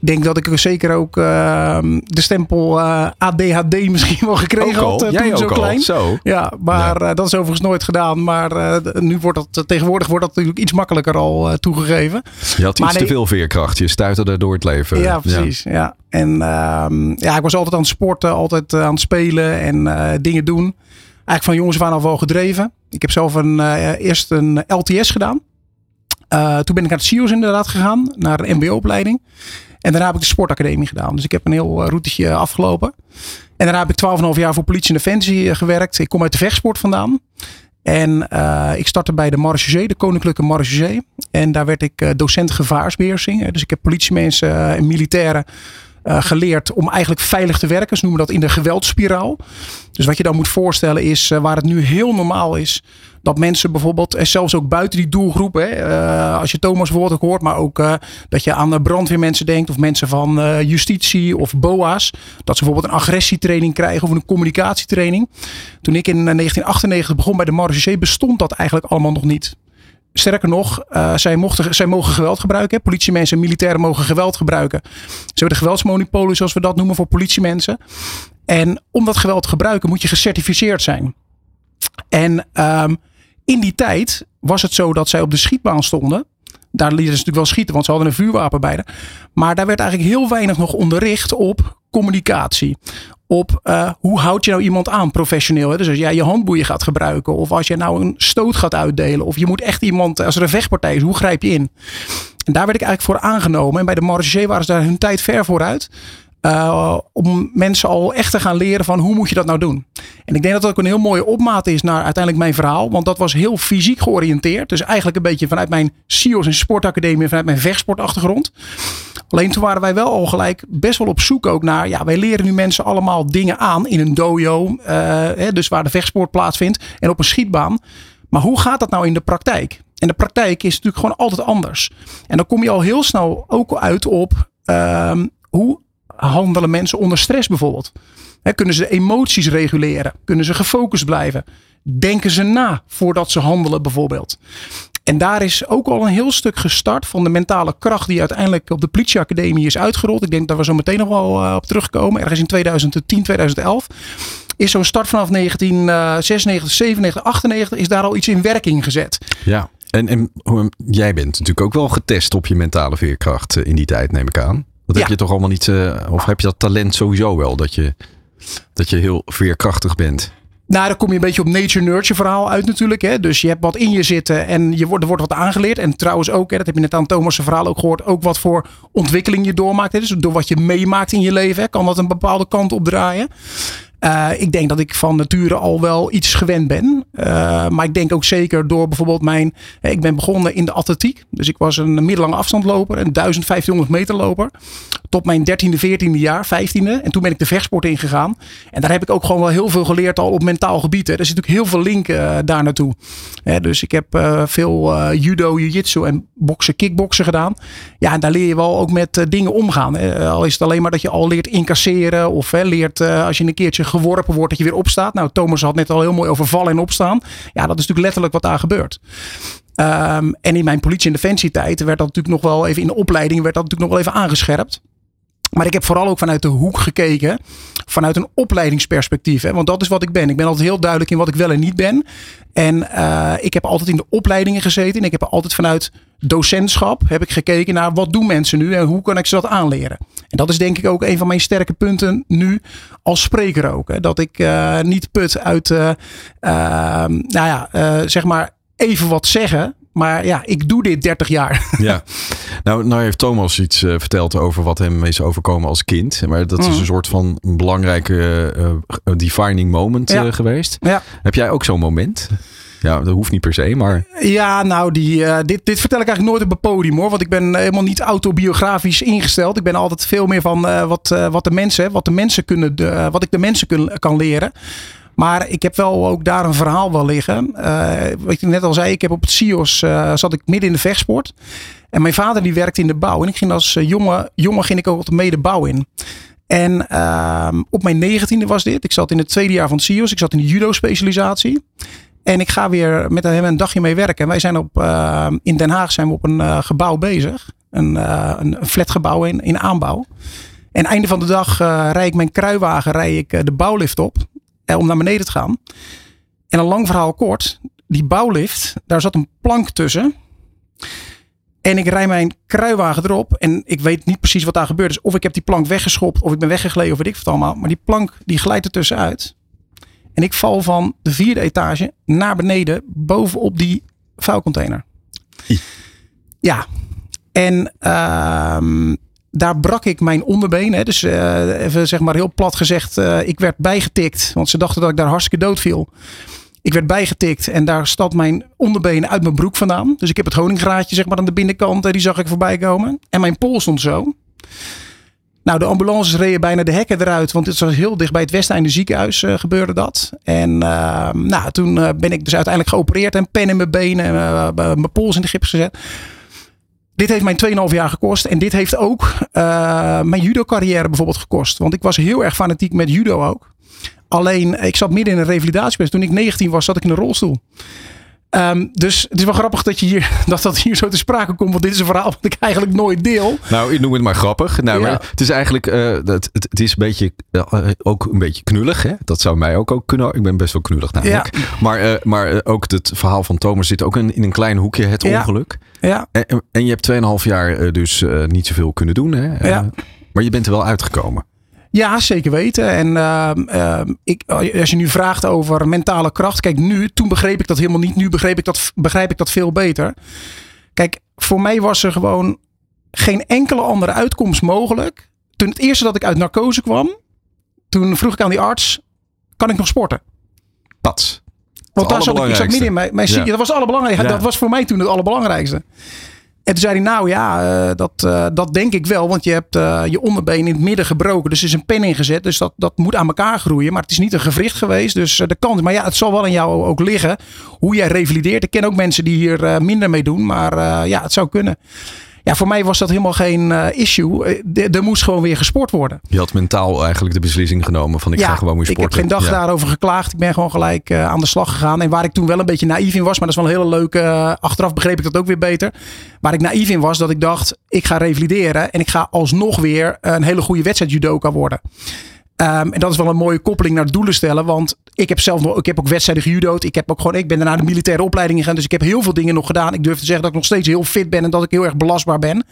denk dat ik zeker ook uh, de stempel uh, ADHD misschien wel gekregen had. Uh, Jij toen ook zo al. klein. Zo. Ja, maar ja. dat is overigens nooit gedaan. Maar nu wordt dat tegenwoordig wordt dat natuurlijk iets makkelijker al toegegeven. Je had maar iets nee, te veel veerkracht. Je stuiterde door het leven. Ja, precies. Ja. ja. En ehm, ja, ik was altijd aan het sporten, altijd aan het spelen en dingen doen. Eigenlijk van jongens waren al wel gedreven. Ik heb zelf een, eerst een LTS gedaan. toen ben ik naar het CIO's inderdaad gegaan, naar een MBO-opleiding. En daarna heb ik de sportacademie gedaan. Dus ik heb een heel routetje afgelopen. En daarna heb ik 12,5 jaar voor politie en defensie gewerkt. Ik kom uit de vechtsport vandaan. En uh, ik startte bij de Marechaussee, de Koninklijke Marechaussee. En daar werd ik docent gevaarsbeheersing. Dus ik heb politiemensen en militairen geleerd om eigenlijk veilig te werken. Ze noemen dat in de geweldspiraal. Dus wat je dan moet voorstellen is waar het nu heel normaal is. Dat mensen bijvoorbeeld, en zelfs ook buiten die doelgroep. Hè, uh, als je Thomas bijvoorbeeld ook hoort. Maar ook dat je aan brandweermensen denkt. Of mensen van justitie of BOA's. Dat ze bijvoorbeeld een agressietraining krijgen. Of een communicatietraining. Toen ik in 1998 begon bij de Marge bestond dat eigenlijk allemaal nog niet. Sterker nog, zij, mochten, zij mogen geweld gebruiken. Politiemensen en militairen mogen geweld gebruiken. Ze hebben de geweldsmonopolie, zoals we dat noemen, voor politiemensen. En om dat geweld te gebruiken moet je gecertificeerd zijn. En um, in die tijd was het zo dat zij op de schietbaan stonden. Daar lieten ze natuurlijk wel schieten, want ze hadden een vuurwapen bij. Maar daar werd eigenlijk heel weinig nog onderricht op communicatie. Op uh, hoe houd je nou iemand aan professioneel. Hè? Dus als jij je handboeien gaat gebruiken. Of als je nou een stoot gaat uitdelen. Of je moet echt iemand, als er een vechtpartij is, hoe grijp je in? En daar werd ik eigenlijk voor aangenomen. En bij de Marge waren ze daar hun tijd ver vooruit. Uh, om mensen al echt te gaan leren van hoe moet je dat nou doen. En ik denk dat dat ook een heel mooie opmaat is naar uiteindelijk mijn verhaal. Want dat was heel fysiek georiënteerd. Dus eigenlijk een beetje vanuit mijn CIO's en sportacademie. Vanuit mijn vechtsportachtergrond. Alleen toen waren wij wel al gelijk best wel op zoek ook naar. Ja, wij leren nu mensen allemaal dingen aan in een dojo. Hè, dus waar de vechtsport plaatsvindt. En op een schietbaan. Maar hoe gaat dat nou in de praktijk? En de praktijk is natuurlijk gewoon altijd anders. En dan kom je al heel snel ook uit op uh, hoe handelen mensen onder stress bijvoorbeeld. Kunnen ze emoties reguleren? Kunnen ze gefocust blijven? Denken ze na voordat ze handelen bijvoorbeeld? En daar is ook al een heel stuk gestart van de mentale kracht die uiteindelijk op de politieacademie is uitgerold. Ik denk dat we zo meteen nog wel uh, op terugkomen. Ergens in 2010, 2011. Is zo'n start vanaf 1996, 97, 98 is daar al iets in werking gezet. Ja, en, en jij bent natuurlijk ook wel getest op je mentale veerkracht in die tijd, neem ik aan. Dat Ja. heb je toch allemaal niet, eh, of heb je dat talent sowieso wel, dat je, dat je heel veerkrachtig bent? Nou, dan kom je een beetje op nature-nurture verhaal uit natuurlijk. Hè? Dus je hebt wat in je zitten en je wordt, er wordt wat aangeleerd. En trouwens ook, hè, dat heb je net aan Thomas' verhaal ook gehoord, ook wat voor ontwikkeling je doormaakt. Hè? Dus door wat je meemaakt in je leven, hè, kan dat een bepaalde kant opdraaien. Eh, ik denk dat ik van nature al wel iets gewend ben. Eh, maar ik denk ook zeker door bijvoorbeeld mijn... hè, ik ben begonnen in de atletiek. Dus ik was een middellange afstandloper. Een 1500 meter loper. Tot mijn 13e, 14e jaar, 15e. En toen ben ik de vechtsport ingegaan. En daar heb ik ook gewoon wel heel veel geleerd al op mentaal gebied. Hè. Er zit natuurlijk heel veel link eh, daar naartoe. Dus ik heb eh, veel eh, judo, jiu-jitsu en boksen, kickboksen gedaan. Ja, en daar leer je wel ook met dingen omgaan. Al is het alleen maar dat je al leert incasseren. Of leert als je een keertje geworpen wordt dat je weer opstaat. Nou, Thomas had net al heel mooi over vallen en opstaan. Ja, dat is natuurlijk letterlijk wat daar gebeurt. Ehm, en in mijn politie- en defensietijd werd dat natuurlijk nog wel even in de opleiding werd dat natuurlijk nog wel even aangescherpt. Maar ik heb vooral ook vanuit de hoek gekeken. Vanuit een opleidingsperspectief. Hè? Want dat is wat ik ben. Ik ben altijd heel duidelijk in wat ik wel en niet ben. En eh, ik heb altijd in de opleidingen gezeten. En ik heb altijd vanuit docentschap heb ik gekeken naar wat doen mensen nu en hoe kan ik ze dat aanleren. En dat is denk ik ook een van mijn sterke punten nu als spreker ook. Hè? Dat ik eh, niet put uit, eh, nou ja, zeg maar even wat zeggen. Maar ja, ik doe dit 30 jaar. Ja, nou, nou heeft Thomas iets eh, verteld over wat hem is overkomen als kind. Maar dat is Mhm. een soort van belangrijke eh, defining moment Ja. geweest. Ja. Heb jij ook zo'n moment? Ja, dat hoeft niet per se, maar Ja, nou, die, dit, dit vertel ik eigenlijk nooit op het podium hoor. Want ik ben helemaal niet autobiografisch ingesteld. Ik ben altijd veel meer van wat, wat de mensen, wat de mensen kunnen, wat ik de mensen kun, kan leren. Maar ik heb wel ook daar een verhaal wel liggen. Eh, wat ik net al zei, ik heb op het CIOS eh, zat ik midden in de vechtsport. En mijn vader die werkte in de bouw. En ik ging als eh, jongen, jongen ging ik ook altijd mee de bouw in. En ehm, op mijn negentiende was dit. Ik zat in het tweede jaar van het CIOS. Ik zat in de judo specialisatie. En ik ga weer met hem een dagje mee werken. En wij zijn op, eh, in Den Haag zijn we op een gebouw bezig. Een, eh, een flatgebouw in, in aanbouw. En einde van de dag rijd ik mijn kruiwagen rijd ik, de bouwlift op. eh, om naar beneden te gaan. En een lang verhaal kort. Die bouwlift, daar zat een plank tussen. En ik rij mijn kruiwagen erop. En ik weet niet precies wat daar gebeurd is. Of ik heb die plank weggeschopt. Of ik ben weggegleden. Of weet ik wat allemaal. Maar die plank die glijdt er tussenuit. En ik val van de vierde etage naar beneden. Bovenop die vuilcontainer. Ja. En ehm, daar brak ik mijn onderbeen. Hè. Dus eh, even zeg maar heel plat gezegd. eh, ik werd bijgetikt. Want ze dachten dat ik daar hartstikke dood viel. Ik werd bijgetikt en daar stat mijn onderbeen uit mijn broek vandaan. Dus ik heb het honingraadje zeg maar aan de binnenkant, eh, die zag ik voorbij komen. En mijn pols stond zo. Nou, de ambulances reden bijna de hekken eruit, want het was heel dicht bij het Westeinde ziekenhuis gebeurde dat. En eh, nou, toen ben ik dus uiteindelijk geopereerd en pen in mijn benen en mijn pols in de gips gezet. Dit heeft mij 2,5 jaar gekost. En dit heeft ook eh, mijn judo carrière bijvoorbeeld gekost. Want ik was heel erg fanatiek met judo ook. Alleen, ik zat midden in een revalidatieperiode. Toen ik 19 was, zat ik in een rolstoel. Ehm, dus het is wel grappig dat, je hier, dat dat hier zo te sprake komt. Want dit is een verhaal wat ik eigenlijk nooit deel. Nou, ik noem het maar grappig. Nou, Ja. maar het is eigenlijk, dat, het, het is een beetje, eh, ook een beetje knullig. Hè? Dat zou mij ook, ook kunnen. Ik ben best wel knullig namelijk. Maar, maar ook het verhaal van Thomas zit ook in, in een klein hoekje, het Ja. ongeluk. Ja, En, je hebt 2,5 jaar eh, dus eh, niet zoveel kunnen doen. Hè? Eh, Ja. maar je bent er wel uitgekomen. ja zeker weten. En ehm, ehm, ik, als je nu vraagt over mentale kracht. Kijk, nu, toen begreep ik dat helemaal niet. Nu begreep ik dat, begrijp ik dat veel beter. Kijk, voor mij was er gewoon geen enkele andere uitkomst mogelijk. Toen het eerste dat ik uit narcose kwam. Toen vroeg ik aan die arts. Kan ik nog sporten? Pats. Want daar zat ik, ik zat midden in mijn, mijn ziekte. Ja. Dat was allerbelangrijkste. Ja. Dat was voor mij toen het allerbelangrijkste. En toen zei hij, nou ja, eh, dat, eh, dat denk ik wel. Want je hebt eh, je onderbeen in het midden gebroken. Dus er is een pen ingezet. Dus dat, dat moet aan elkaar groeien. Maar het is niet een gewricht geweest. Dus de kans. Maar ja, het zal wel aan jou ook liggen. Hoe jij revalideert. Ik ken ook mensen die hier minder mee doen. Maar ja, het zou kunnen. Ja, voor mij was dat helemaal geen eh, issue. Eh, er moest gewoon weer gesport worden. Je had mentaal eigenlijk de beslissing genomen van ik ga gewoon weer ik sporten. heb geen dag Ja. daarover geklaagd. Ik ben gewoon gelijk eh, aan de slag gegaan. En waar ik toen wel een beetje naïef in was, maar dat is wel een hele leuke. achteraf begreep ik dat ook weer beter. Waar ik naïef in was, dat ik dacht, ik ga revalideren. En ik ga alsnog weer een hele goede wedstrijd judoka worden. Ehm, en dat is wel een mooie koppeling naar doelen stellen. Want ik heb zelf nog, ik heb ook wedstrijden gejudo'd. Ik heb ook gewoon, ik ben daarna de militaire opleiding gegaan. Dus ik heb heel veel dingen nog gedaan. Ik durf te zeggen dat ik nog steeds heel fit ben en dat ik heel erg belastbaar ben.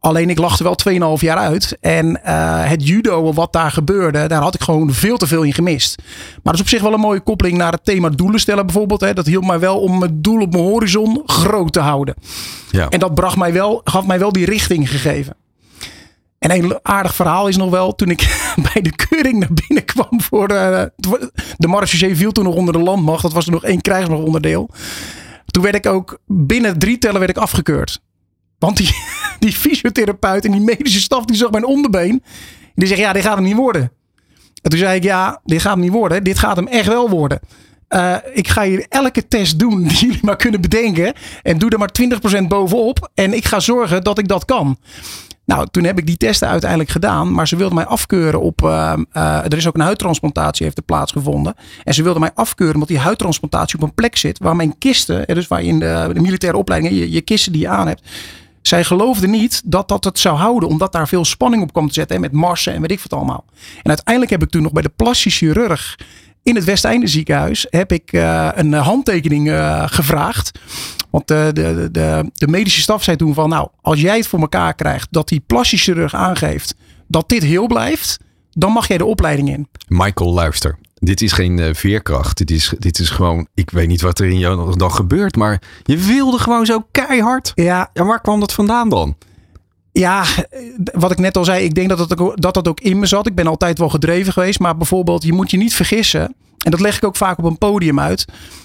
Alleen ik lag er wel 2,5 jaar uit. En uh, het judo, wat daar gebeurde, daar had ik gewoon veel te veel in gemist. Maar dat is op zich wel een mooie koppeling naar het thema doelen stellen bijvoorbeeld. Hè. Dat hielp mij wel om het doel op mijn horizon groot te houden. Ja. En dat bracht mij wel, gaf mij wel die richting gegeven. En een aardig verhaal is nog wel, toen ik bij de keuring naar binnen kwam voor de, de marechaussee viel toen nog onder de landmacht. Dat was er nog één krijgsmachtonderdeel. Toen werd ik ook binnen drie tellen werd ik afgekeurd. Want die, die fysiotherapeut en die medische staf die zag mijn onderbeen. Die zegt ja, dit gaat hem niet worden. En toen zei ik ja, dit gaat hem niet worden. Dit gaat hem echt wel worden. Uh, ik ga hier elke test doen die jullie maar kunnen bedenken. En doe er maar 20% bovenop. En ik ga zorgen dat ik dat kan. Nou, toen heb ik die testen uiteindelijk gedaan. Maar ze wilden mij afkeuren op. Uh, uh, er is ook een huidtransplantatie heeft er plaatsgevonden. En ze wilden mij afkeuren omdat die huidtransplantatie op een plek zit. Waar mijn kisten, dus waar je in de, militaire opleiding je, je kisten die je aan hebt. Zij geloofden niet dat dat het zou houden, omdat daar veel spanning op kwam te zetten. En met marsen en weet ik wat allemaal. En uiteindelijk heb ik toen nog bij de plastisch chirurg in het Westeinde ziekenhuis heb ik uh, een handtekening uh, gevraagd. Want de, de, de, de, medische staf zei toen van, nou, als jij het voor elkaar krijgt dat die plastisch chirurg aangeeft dat dit heel blijft, dan mag jij de opleiding in. Michael, luister. Dit is geen veerkracht. Dit is, dit is gewoon, ik weet niet wat er in jou dan gebeurt, maar je wilde gewoon zo keihard. Ja. En waar kwam dat vandaan dan? Ja, wat ik net al zei, ik denk dat dat, ook, dat dat ook in me zat. Ik ben altijd wel gedreven geweest, maar bijvoorbeeld, je moet je niet vergissen. En dat leg ik ook vaak op een podium uit.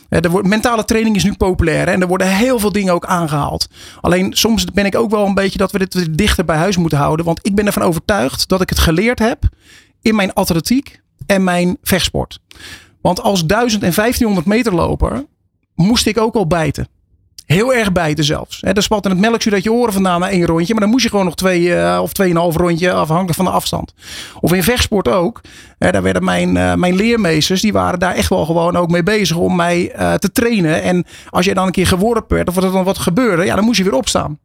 De mentale training is nu populair hè, en er worden heel veel dingen ook aangehaald. Alleen soms ben ik ook wel een beetje dat we dit dichter bij huis moeten houden. Want ik ben ervan overtuigd dat ik het geleerd heb in mijn atletiek en mijn vechtsport. Want als 1000 en 1500 meter loper moest ik ook al bijten. Heel erg bijten zelfs. He, spat in het melkzuur dat je oren vandaan na één rondje. Maar dan moest je gewoon nog twee uh, of tweeënhalf rondje afhankelijk van de afstand. Of in vechtsport ook. Daar werden mijn, uh, mijn leermeesters, die waren daar echt wel gewoon ook mee bezig om mij uh, te trainen. En als je dan een keer geworpen werd of er dan wat gebeurde, ja, dan moest je weer opstaan.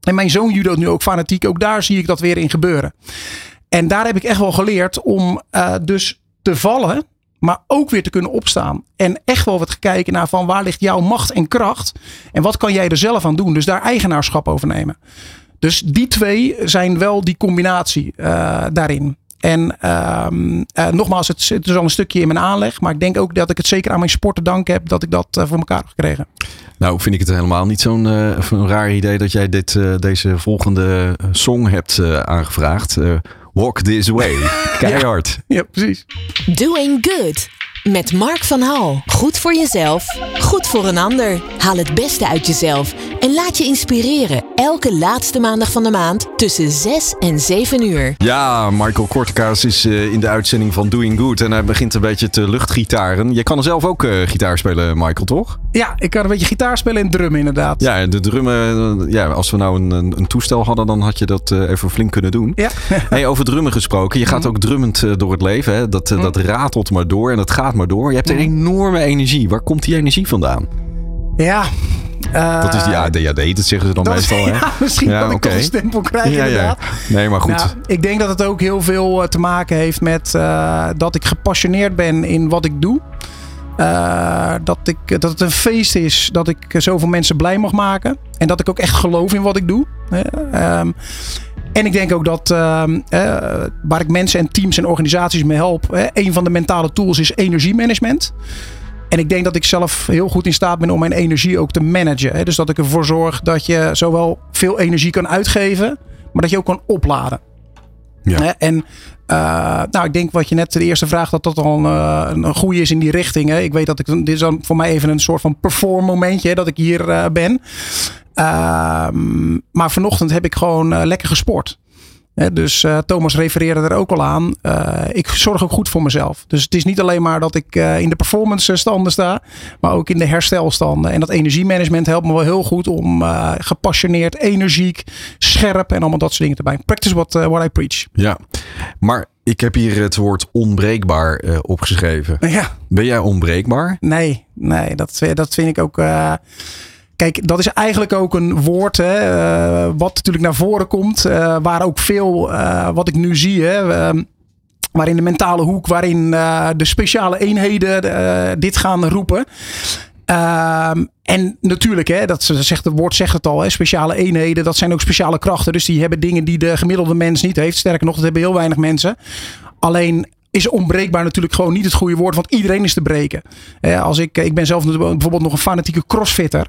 En mijn zoon judo nu ook fanatiek. Ook daar zie ik dat weer in gebeuren. En daar heb ik echt wel geleerd om dus te vallen maar ook weer te kunnen opstaan. En echt wel wat kijken naar van waar ligt jouw macht en kracht. En wat kan jij er zelf aan doen. Dus daar eigenaarschap over nemen. Dus die twee zijn wel die combinatie uh, daarin. En uh, uh, nogmaals, het zit dus al een stukje in mijn aanleg. Maar ik denk ook dat ik het zeker aan mijn sport te danken heb dat ik dat uh, voor elkaar heb gekregen. Nou, vind ik het helemaal niet zo'n raar idee dat jij dit, deze volgende song hebt aangevraagd. Walk This Way. Keihard. ja, ja, precies. Doing Good. Met Mark van Hal. Goed voor jezelf, goed voor een ander. Haal het beste uit jezelf en laat je inspireren. Elke laatste maandag van de maand tussen 6 en 7 uur. Ja, Michael Kortekaas is uh, in de uitzending van Doing Good. En hij begint een beetje te luchtgitaren. Je kan er zelf ook uh, gitaar spelen, Michael, toch? Ja, ik kan een beetje gitaar spelen en drummen inderdaad. Ja, de drummen. Ja, als we nou een, een, toestel hadden, dan had je dat uh, even flink kunnen doen. Ja. hey, over drummen gesproken. Je gaat ook drummend door het leven. Hè? Dat, dat ratelt maar door en dat gaat maar door. Je hebt een enorme energie. Waar komt die energie vandaan? Ja, uh, dat is die ADHD, dat zeggen ze dan meestal. Hè? Ja, misschien ja, okay. ik een stempel krijg ja, inderdaad. Nee, maar goed. Nou, ik denk dat het ook heel veel te maken heeft met uh, dat ik gepassioneerd ben in wat ik doe. Uh, dat, ik, dat het een feest is dat ik zoveel mensen blij mag maken. En dat ik ook echt geloof in wat ik doe. Um, en ik denk ook dat uh, uh, waar ik mensen en teams en organisaties mee help, uh, een van de mentale tools is energiemanagement. En ik denk dat ik zelf heel goed in staat ben om mijn energie ook te managen. Hè? Dus dat ik ervoor zorg dat je zowel veel energie kan uitgeven, maar dat je ook kan opladen. Ja. En uh, nou, ik denk wat je net de eerste vraag dat dat al een, een goede is in die richting. Hè. Ik weet dat ik dit is dan voor mij even een soort van perform momentje hè, dat ik hier uh, ben. Uh, maar vanochtend heb ik gewoon uh, lekker gesport. dus uh, Thomas refereerde er ook al aan. Uh, ik zorg ook goed voor mezelf. Dus het is niet alleen maar dat ik uh, in de performance standen sta, maar ook in de herstelstanden. En dat energiemanagement helpt me wel heel goed om gepassioneerd, energiek, scherp en allemaal dat soort dingen te bij. Practice what, what I preach. Ja, maar ik heb hier het woord onbreekbaar opgeschreven. Ja. Ben jij onbreekbaar? Nee, nee dat, dat vind ik ook Kijk, dat is eigenlijk ook een woord hè, uh, wat natuurlijk naar voren komt. Uh, waar ook veel uh, wat ik nu zie. Hè, ehm, waarin de mentale hoek, waarin de speciale eenheden dit gaan roepen. Ehm, en natuurlijk, hè, dat zegt, het woord zegt het al, speciale eenheden, dat zijn ook speciale krachten. Dus die hebben dingen die de gemiddelde mens niet heeft. Sterker nog, dat hebben heel weinig mensen. Alleen is onbreekbaar natuurlijk gewoon niet het goede woord, want iedereen is te breken. als ik, ik ben zelf bijvoorbeeld nog een fanatieke crossfitter.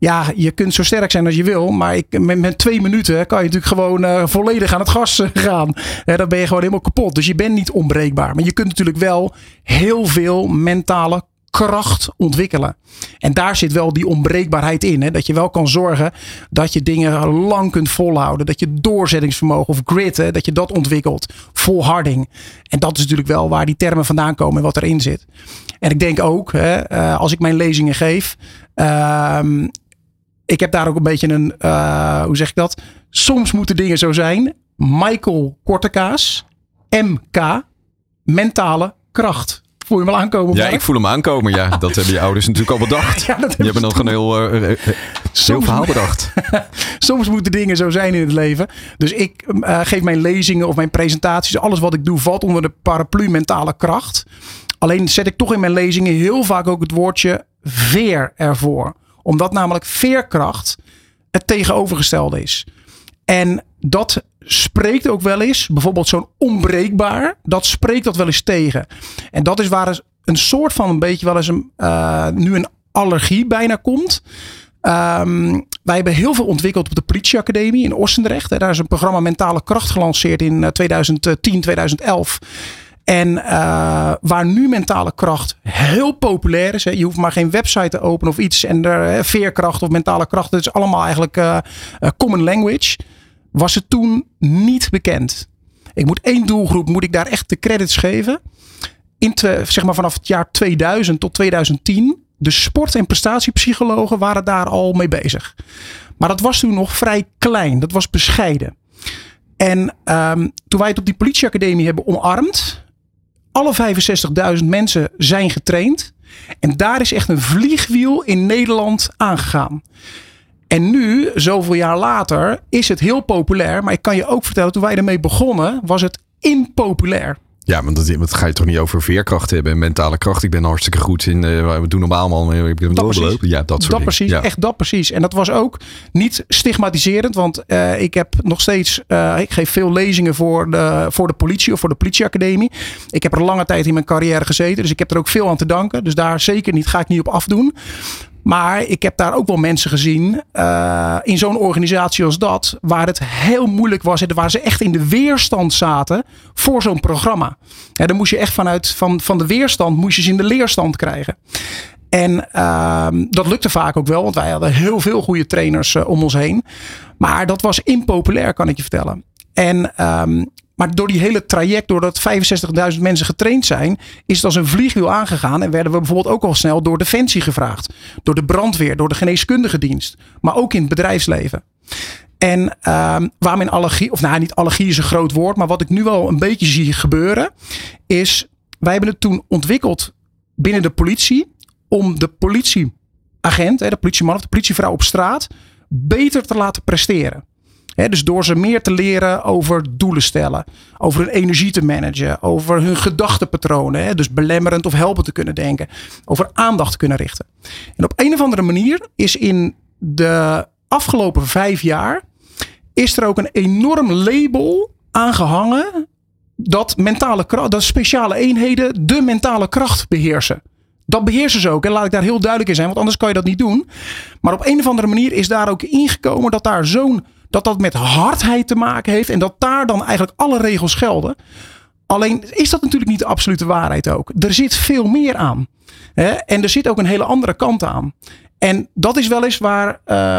Ja, je kunt zo sterk zijn als je wil. Maar ik, met, twee minuten kan je natuurlijk gewoon uh, volledig aan het gas eh, gaan. Ja, dan ben je gewoon helemaal kapot. Dus je bent niet onbreekbaar. Maar je kunt natuurlijk wel heel veel mentale kracht ontwikkelen. En daar zit wel die onbreekbaarheid in. Hè? Dat je wel kan zorgen dat je dingen lang kunt volhouden. Dat je doorzettingsvermogen of grit, hè, dat je dat ontwikkelt. Volharding. En dat is natuurlijk wel waar die termen vandaan komen en wat erin zit. En ik denk ook, hè, eh, als ik mijn lezingen geef. Uh, ik heb daar ook een beetje een, uh, hoe zeg ik dat? Soms moeten dingen zo zijn. Michael Kortekaas, MK, mentale kracht. Voel je hem al aankomen? Ja, ik voel hem aankomen. Ja, dat hebben je ouders natuurlijk al bedacht. ja, dat je hebt nog een heel, uh, heel verhaal bedacht. Soms moeten dingen zo zijn in het leven. Dus ik uh, geef mijn lezingen of mijn presentaties. Alles wat ik doe valt onder de paraplu mentale kracht. Alleen zet ik toch in mijn lezingen heel vaak ook het woordje veer ervoor omdat namelijk veerkracht het tegenovergestelde is. En dat spreekt ook wel eens, bijvoorbeeld zo'n onbreekbaar, dat spreekt dat wel eens tegen. En dat is waar een soort van een beetje wel eens een, uh, nu een allergie bijna komt. Um, wij hebben heel veel ontwikkeld op de politieacademie in Ossendrecht. Daar is een programma Mentale Kracht gelanceerd in 2010, 2011. En uh, waar nu mentale kracht heel populair is. Hè, je hoeft maar geen website te openen of iets. En er, veerkracht of mentale kracht. Dat is allemaal eigenlijk common language. Was het toen niet bekend. Ik moet één doelgroep, moet ik daar echt de credits geven. In zeg maar vanaf het jaar 2000 tot 2010. De sport- en prestatiepsychologen waren daar al mee bezig. Maar dat was toen nog vrij klein. Dat was bescheiden. En um, toen wij het op die politieacademie hebben omarmd, alle 65.000 mensen zijn getraind. En daar is echt een vliegwiel in Nederland aangegaan. En nu, zoveel jaar later, is het heel populair. Maar ik kan je ook vertellen, toen wij ermee begonnen, was het impopulair. Ja, maar dat, dat, ga je toch niet over veerkracht hebben en mentale kracht. Ik ben hartstikke goed in. Uh, we doen normaal allemaal. Ik ben dat precies. Ja, dat soort dat precies. Ja. Echt dat precies. En dat was ook niet stigmatiserend. Want uh, ik heb nog steeds. Uh, ik geef veel lezingen voor de, voor de politie of voor de politieacademie. Ik heb er lange tijd in mijn carrière gezeten. Dus ik heb er ook veel aan te danken. Dus daar zeker niet. Ga ik niet op afdoen. Maar ik heb daar ook wel mensen gezien uh, in zo'n organisatie als dat, waar het heel moeilijk was, waar ze echt in de weerstand zaten voor zo'n programma. Ja, dan moest je echt vanuit van, van de weerstand, moest je ze in de leerstand krijgen. En uh, dat lukte vaak ook wel, want wij hadden heel veel goede trainers uh, om ons heen. Maar dat was impopulair, kan ik je vertellen. En um, maar door die hele traject, doordat 65.000 mensen getraind zijn, is het als een vliegwiel aangegaan. En werden we bijvoorbeeld ook al snel door Defensie gevraagd. Door de brandweer, door de geneeskundige dienst. Maar ook in het bedrijfsleven. En uh, waar mijn allergie, of nou niet allergie is een groot woord, maar wat ik nu wel een beetje zie gebeuren, is wij hebben het toen ontwikkeld binnen de politie om de politieagent, de politieman of de politievrouw op straat, beter te laten presteren dus door ze meer te leren over doelen stellen, over hun energie te managen, over hun gedachtenpatronen, dus belemmerend of helpend te kunnen denken, over aandacht te kunnen richten. En op een of andere manier is in de afgelopen vijf jaar is er ook een enorm label aangehangen dat mentale kracht, dat speciale eenheden de mentale kracht beheersen. Dat beheersen ze ook. En laat ik daar heel duidelijk in zijn, want anders kan je dat niet doen. Maar op een of andere manier is daar ook ingekomen dat daar zo'n dat dat met hardheid te maken heeft en dat daar dan eigenlijk alle regels gelden. Alleen is dat natuurlijk niet de absolute waarheid ook. Er zit veel meer aan. Hè? En er zit ook een hele andere kant aan. En dat is wel eens waar, uh,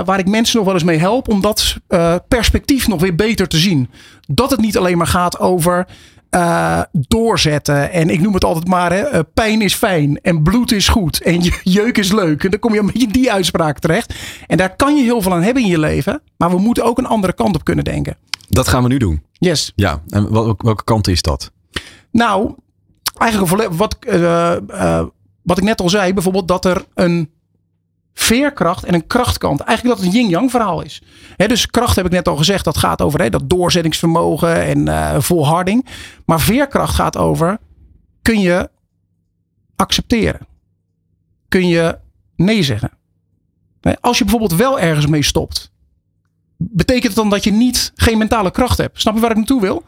waar ik mensen nog wel eens mee help om dat uh, perspectief nog weer beter te zien. Dat het niet alleen maar gaat over uh, doorzetten. En ik noem het altijd maar, hè, uh, pijn is fijn en bloed is goed en jeuk is leuk. En dan kom je een beetje in die uitspraak terecht. En daar kan je heel veel aan hebben in je leven. Maar we moeten ook een andere kant op kunnen denken. Dat gaan we nu doen. Yes. Ja, en welke kant is dat? Nou, eigenlijk wat, uh, wat ik net al zei, bijvoorbeeld dat er een veerkracht en een krachtkant. Eigenlijk dat het een yin-yang verhaal is. dus kracht heb ik net al gezegd, dat gaat over dat doorzettingsvermogen en uh, volharding. Maar veerkracht gaat over, kun je accepteren? Kun je nee zeggen. Als je bijvoorbeeld wel ergens mee stopt, betekent het dan dat je niet geen mentale kracht hebt? Snap je waar ik naartoe wil?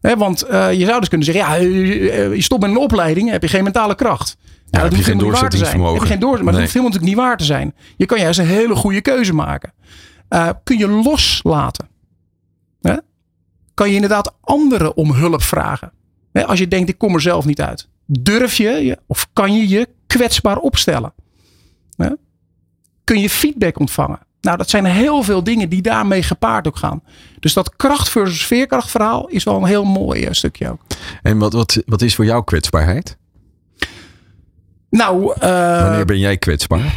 want uh, je zou dus kunnen zeggen, ja, je stopt met een opleiding, heb je geen mentale kracht. Ja, heb je geen doorzettingsvermogen. Heb je geen maar dat hoeft helemaal natuurlijk niet waar te zijn. Je kan juist een hele goede keuze maken. Uh, kun je loslaten? Hè? Kan je inderdaad anderen om hulp vragen? Hè? Als je denkt, ik kom er zelf niet uit. Durf je of kan je je kwetsbaar opstellen? Hè? Kun je feedback ontvangen? Nou, dat zijn heel veel dingen die daarmee gepaard ook gaan. Dus dat kracht versus veerkracht verhaal is wel een heel mooi uh, stukje ook. En wat, wat, wat is voor jou kwetsbaarheid? Nou, uh, wanneer ben jij kwetsbaar?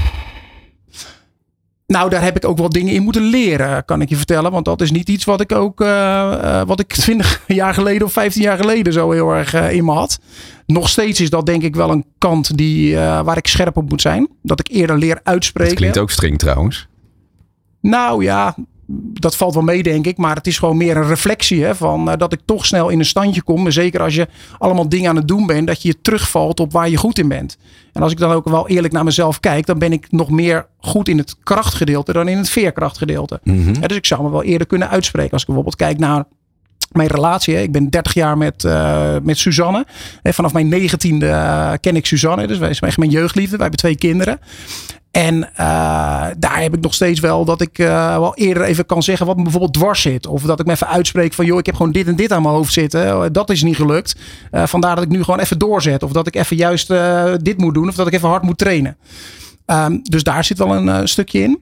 Nou, daar heb ik ook wel dingen in moeten leren, kan ik je vertellen. Want dat is niet iets wat ik ook, uh, wat ik 20 jaar geleden of 15 jaar geleden zo heel erg uh, in me had. Nog steeds is dat denk ik wel een kant die, waar ik scherp op moet zijn. Dat ik eerder leer uitspreken. Dat klinkt ook streng trouwens. Nou ja, dat valt wel mee, denk ik. Maar het is gewoon meer een reflectie hè, van uh, dat ik toch snel in een standje kom. Zeker als je allemaal dingen aan het doen bent, dat je je terugvalt op waar je goed in bent. En als ik dan ook wel eerlijk naar mezelf kijk, dan ben ik nog meer goed in het krachtgedeelte dan in het veerkrachtgedeelte. Mm dus ik zou me wel eerder kunnen uitspreken. Als ik bijvoorbeeld kijk naar mijn relatie. Ik ben 30 jaar met, uh, met Suzanne. Hè, vanaf mijn negentiende uh, ken ik Suzanne. Dus wij zijn echt mijn jeugdliefde. Wij hebben twee kinderen. En uh, daar heb ik nog steeds wel dat ik wel eerder even kan zeggen wat me bijvoorbeeld dwars zit. Of dat ik me even uitspreek van joh, ik heb gewoon dit en dit aan mijn hoofd zitten. Dat is niet gelukt. Vandaar dat ik nu gewoon even doorzet. Of dat ik even juist dit moet doen. Of dat ik even hard moet trainen. Um, dus daar zit wel een stukje in.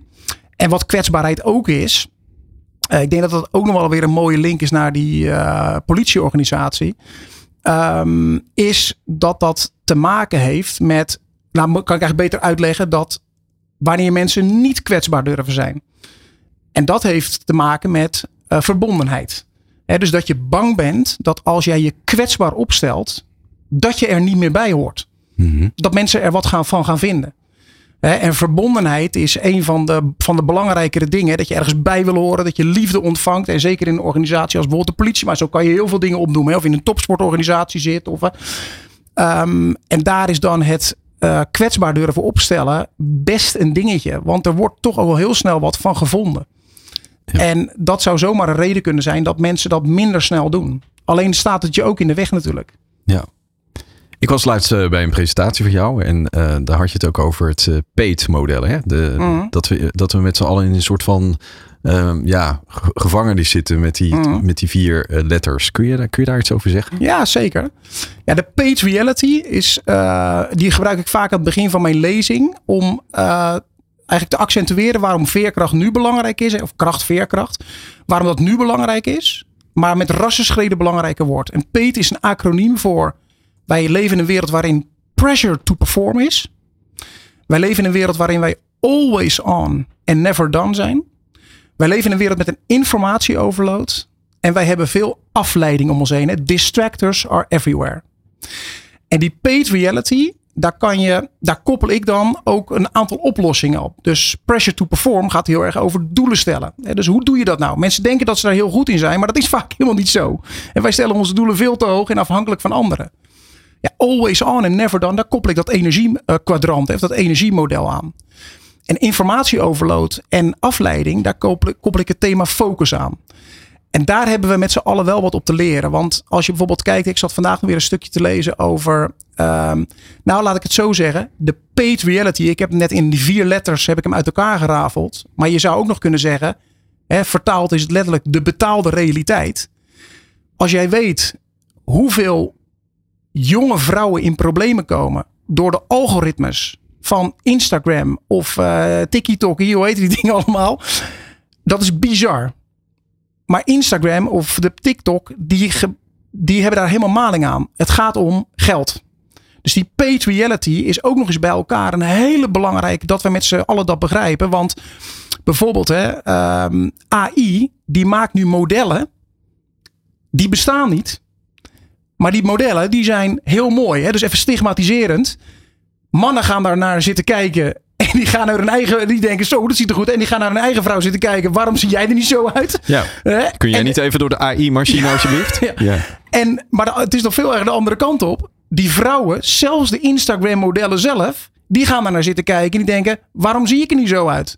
En wat kwetsbaarheid ook is. Ik denk dat dat ook nog wel weer een mooie link is naar die politieorganisatie. Um, is dat dat te maken heeft met. Nou, kan ik eigenlijk beter uitleggen dat wanneer mensen niet kwetsbaar durven zijn. En dat heeft te maken met uh, verbondenheid. He, dus dat je bang bent dat als jij je kwetsbaar opstelt, dat je er niet meer bij hoort. Mm -hmm. Dat mensen er wat gaan, van gaan vinden. En verbondenheid is een van de, van de belangrijkere dingen. Dat je ergens bij wil horen, dat je liefde ontvangt. En zeker in een organisatie als bijvoorbeeld de politie. Maar zo kan je heel veel dingen opnoemen. Of in een topsportorganisatie zit. Of, um, en daar is dan het uh, kwetsbaar durven opstellen best een dingetje. Want er wordt toch al wel heel snel wat van gevonden. Ja. En dat zou zomaar een reden kunnen zijn dat mensen dat minder snel doen. Alleen staat het je ook in de weg natuurlijk. Ja. Ik was laatst uh, bij een presentatie van jou en uh, daar had je het ook over het uh, PATE-model. Hè? De, mm -hmm. dat, we, dat we met z'n allen in een soort van um, ja, gevangenis zitten met die, mm. met die vier uh, letters. Kun je, kun je daar iets over zeggen? Ja, zeker. Ja, de page reality is, die gebruik ik vaak aan het begin van mijn lezing om eigenlijk te accentueren waarom veerkracht nu belangrijk is, of kracht-veerkracht, waarom dat nu belangrijk is, maar met rassenschreden belangrijker wordt. En PATE is een acroniem voor wij leven in een wereld waarin pressure to perform is. Wij leven in een wereld waarin wij always on and never done zijn. Wij leven in een wereld met een informatieoverload. En wij hebben veel afleiding om ons heen. Distractors are everywhere. En die paid reality, daar, kan je, daar koppel ik dan ook een aantal oplossingen op. Dus pressure to perform gaat heel erg over doelen stellen. Dus hoe doe je dat nou? Mensen denken dat ze daar heel goed in zijn, maar dat is vaak helemaal niet zo. En wij stellen onze doelen veel te hoog en afhankelijk van anderen. Ja, always on and never done, daar koppel ik dat energiekwadrant, dat energiemodel aan. En informatieoverload en afleiding, daar koppel, koppel ik het thema focus aan. En daar hebben we met z'n allen wel wat op te leren. Want als je bijvoorbeeld kijkt, ik zat vandaag weer een stukje te lezen over. Um, nou, laat ik het zo zeggen. De paid reality. Ik heb net in die vier letters heb ik hem uit elkaar gerafeld. Maar je zou ook nog kunnen zeggen. Vertaald is het letterlijk de betaalde realiteit. Als jij weet hoeveel jonge vrouwen in problemen komen door de algoritmes van Instagram of uh, TikTok, hoe heet die dingen allemaal. Dat is bizar. Maar Instagram of de TikTok, die, die hebben daar helemaal maling aan. Het gaat om geld. Dus die paid reality is ook nog eens bij elkaar een hele belangrijke dat we met z'n allen dat begrijpen. Want bijvoorbeeld hè, um, AI, die maakt nu modellen. Die bestaan niet. Maar die modellen die zijn heel mooi. Hè? Dus even stigmatiserend. Mannen gaan daar naar zitten kijken. En die gaan naar hun eigen. Die denken zo, dat ziet er goed. En die gaan naar hun eigen vrouw zitten kijken. Waarom zie jij er niet zo uit? Ja. Kun jij en, niet even door de AI-machine ja, alsjeblieft? Ja. ja. En, maar het is nog veel erg de andere kant op. Die vrouwen, zelfs de Instagram-modellen zelf. Die gaan daar naar zitten kijken en die denken, waarom zie ik er niet zo uit?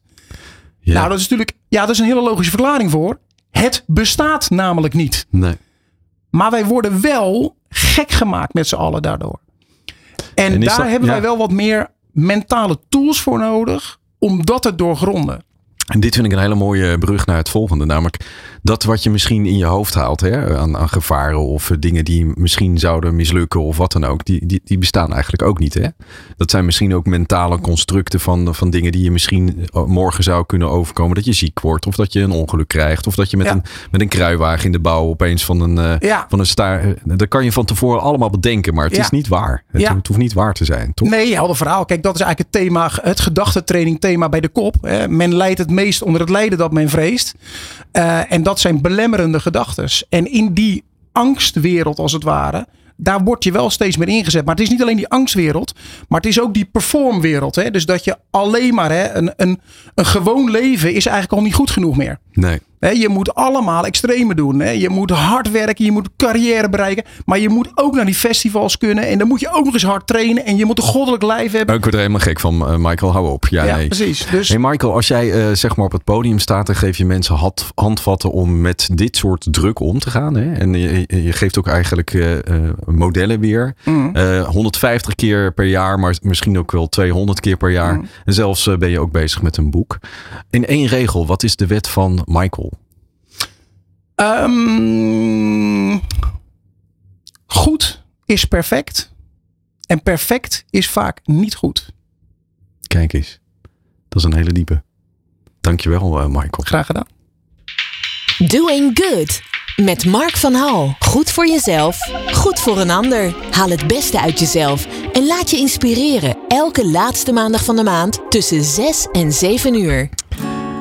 Ja. Nou, dat is natuurlijk, ja, dat is een hele logische verklaring voor. Het bestaat namelijk niet. nee. Maar wij worden wel gek gemaakt met z'n allen daardoor. En, daar dat- hebben ja. wij wel wat meer mentale tools voor nodig om dat te doorgronden. En dit vind ik een hele mooie brug naar het volgende. Namelijk dat wat je misschien in je hoofd haalt hè, aan, aan gevaren of eh, dingen die misschien zouden mislukken of wat dan ook. Die, die, die bestaan eigenlijk ook niet. Hè? Dat zijn misschien ook mentale constructen van, van dingen die je misschien eh, morgen zou kunnen overkomen. Dat je ziek wordt of dat je een ongeluk krijgt. Of dat je met, Ja. een, met een kruiwagen in de bouw opeens van een, eh, Ja. van een staar... Dat kan je van tevoren allemaal bedenken, maar het Ja. is niet waar. Het, hoeft niet waar te zijn, toch? Nee, helder verhaal. Kijk, dat is eigenlijk het thema, het gedachtentraining thema bij de kop. Hè. Men leidt het meest onder het lijden dat men vreest. Eh, en dat zijn belemmerende gedachten. En in die angstwereld als het ware, daar word je wel steeds meer ingezet. Maar het is niet alleen die angstwereld, maar het is ook die performwereld. Hè. Dus dat je alleen maar hè, een, een, een gewoon leven is eigenlijk al niet goed genoeg meer. Nee. Je moet allemaal extreme doen. Je moet hard werken, je moet carrière bereiken. Maar je moet ook naar die festivals kunnen. En dan moet je ook nog eens hard trainen. En je moet een goddelijk lijf hebben. Ik word er helemaal gek van, eh, Michael. Hou op. Ja, Ja, nee. precies. Dus Hey Michael, als jij eh, zeg maar op het podium staat, dan geef je mensen hand, handvatten om met dit soort druk om te gaan. Hè? En je, je geeft ook eigenlijk eh, modellen weer. Mhm. Eh, 150 keer per jaar, maar misschien ook wel 200 keer per jaar. Mhm. En zelfs ben je ook bezig met een boek. In één regel, wat is de wet van Michael? Ehm, goed is perfect. En perfect is vaak niet goed. Kijk eens. Dat is een hele diepe. Dankjewel, eh Michael. Graag gedaan. Doing Good. Met Mark van Hal. Goed voor jezelf, goed voor een ander. Haal het beste uit jezelf en laat je inspireren. Elke laatste maandag van de maand tussen 6 en 7 uur.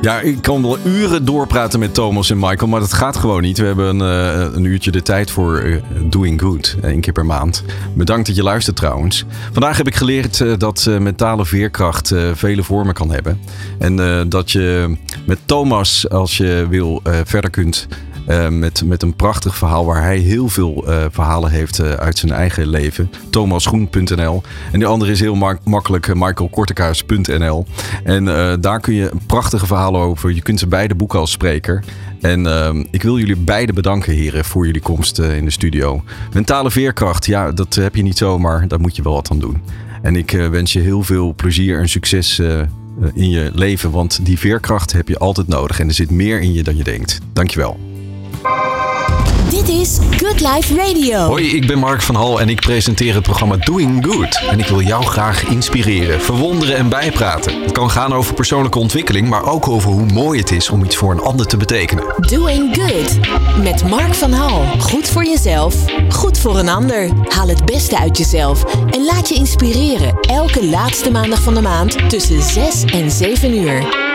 Ja, ik kan wel uren doorpraten met Thomas en Michael, maar dat gaat gewoon niet. We hebben een, eh, een uurtje de tijd voor eh, Doing Good, één keer per maand. Bedankt dat je luistert trouwens. Vandaag heb ik geleerd eh, dat eh, mentale veerkracht eh, vele vormen kan hebben. En eh, dat je met Thomas, als je wil, eh, verder kunt eh, met, met een prachtig verhaal waar hij heel veel eh, verhalen heeft eh, uit zijn eigen leven. thomasgroen.nl. En de andere is heel mak- makkelijk michaelkortekaars.nl. En daar kun je prachtige verhalen over. Je kunt ze beide boeken als spreker. En ik wil jullie beiden bedanken, heren, voor jullie komst in de studio. Mentale veerkracht, ja, dat heb je niet zomaar. Daar moet je wel wat aan doen. En ik wens je heel veel plezier en succes in je leven. Want die veerkracht heb je altijd nodig. En er zit meer in je dan je denkt. Dankjewel. Dit is Good Life Radio. Hoi, ik ben Mark van Hal en ik presenteer het programma Doing Good. En ik wil jou graag inspireren, verwonderen en bijpraten. Het kan gaan over persoonlijke ontwikkeling, maar ook over hoe mooi het is om iets voor een ander te betekenen. Doing Good. Met Mark van Hal. Goed voor jezelf, goed voor een ander. Haal het beste uit jezelf en laat je inspireren. Elke laatste maandag van de maand tussen 6 en 7 uur.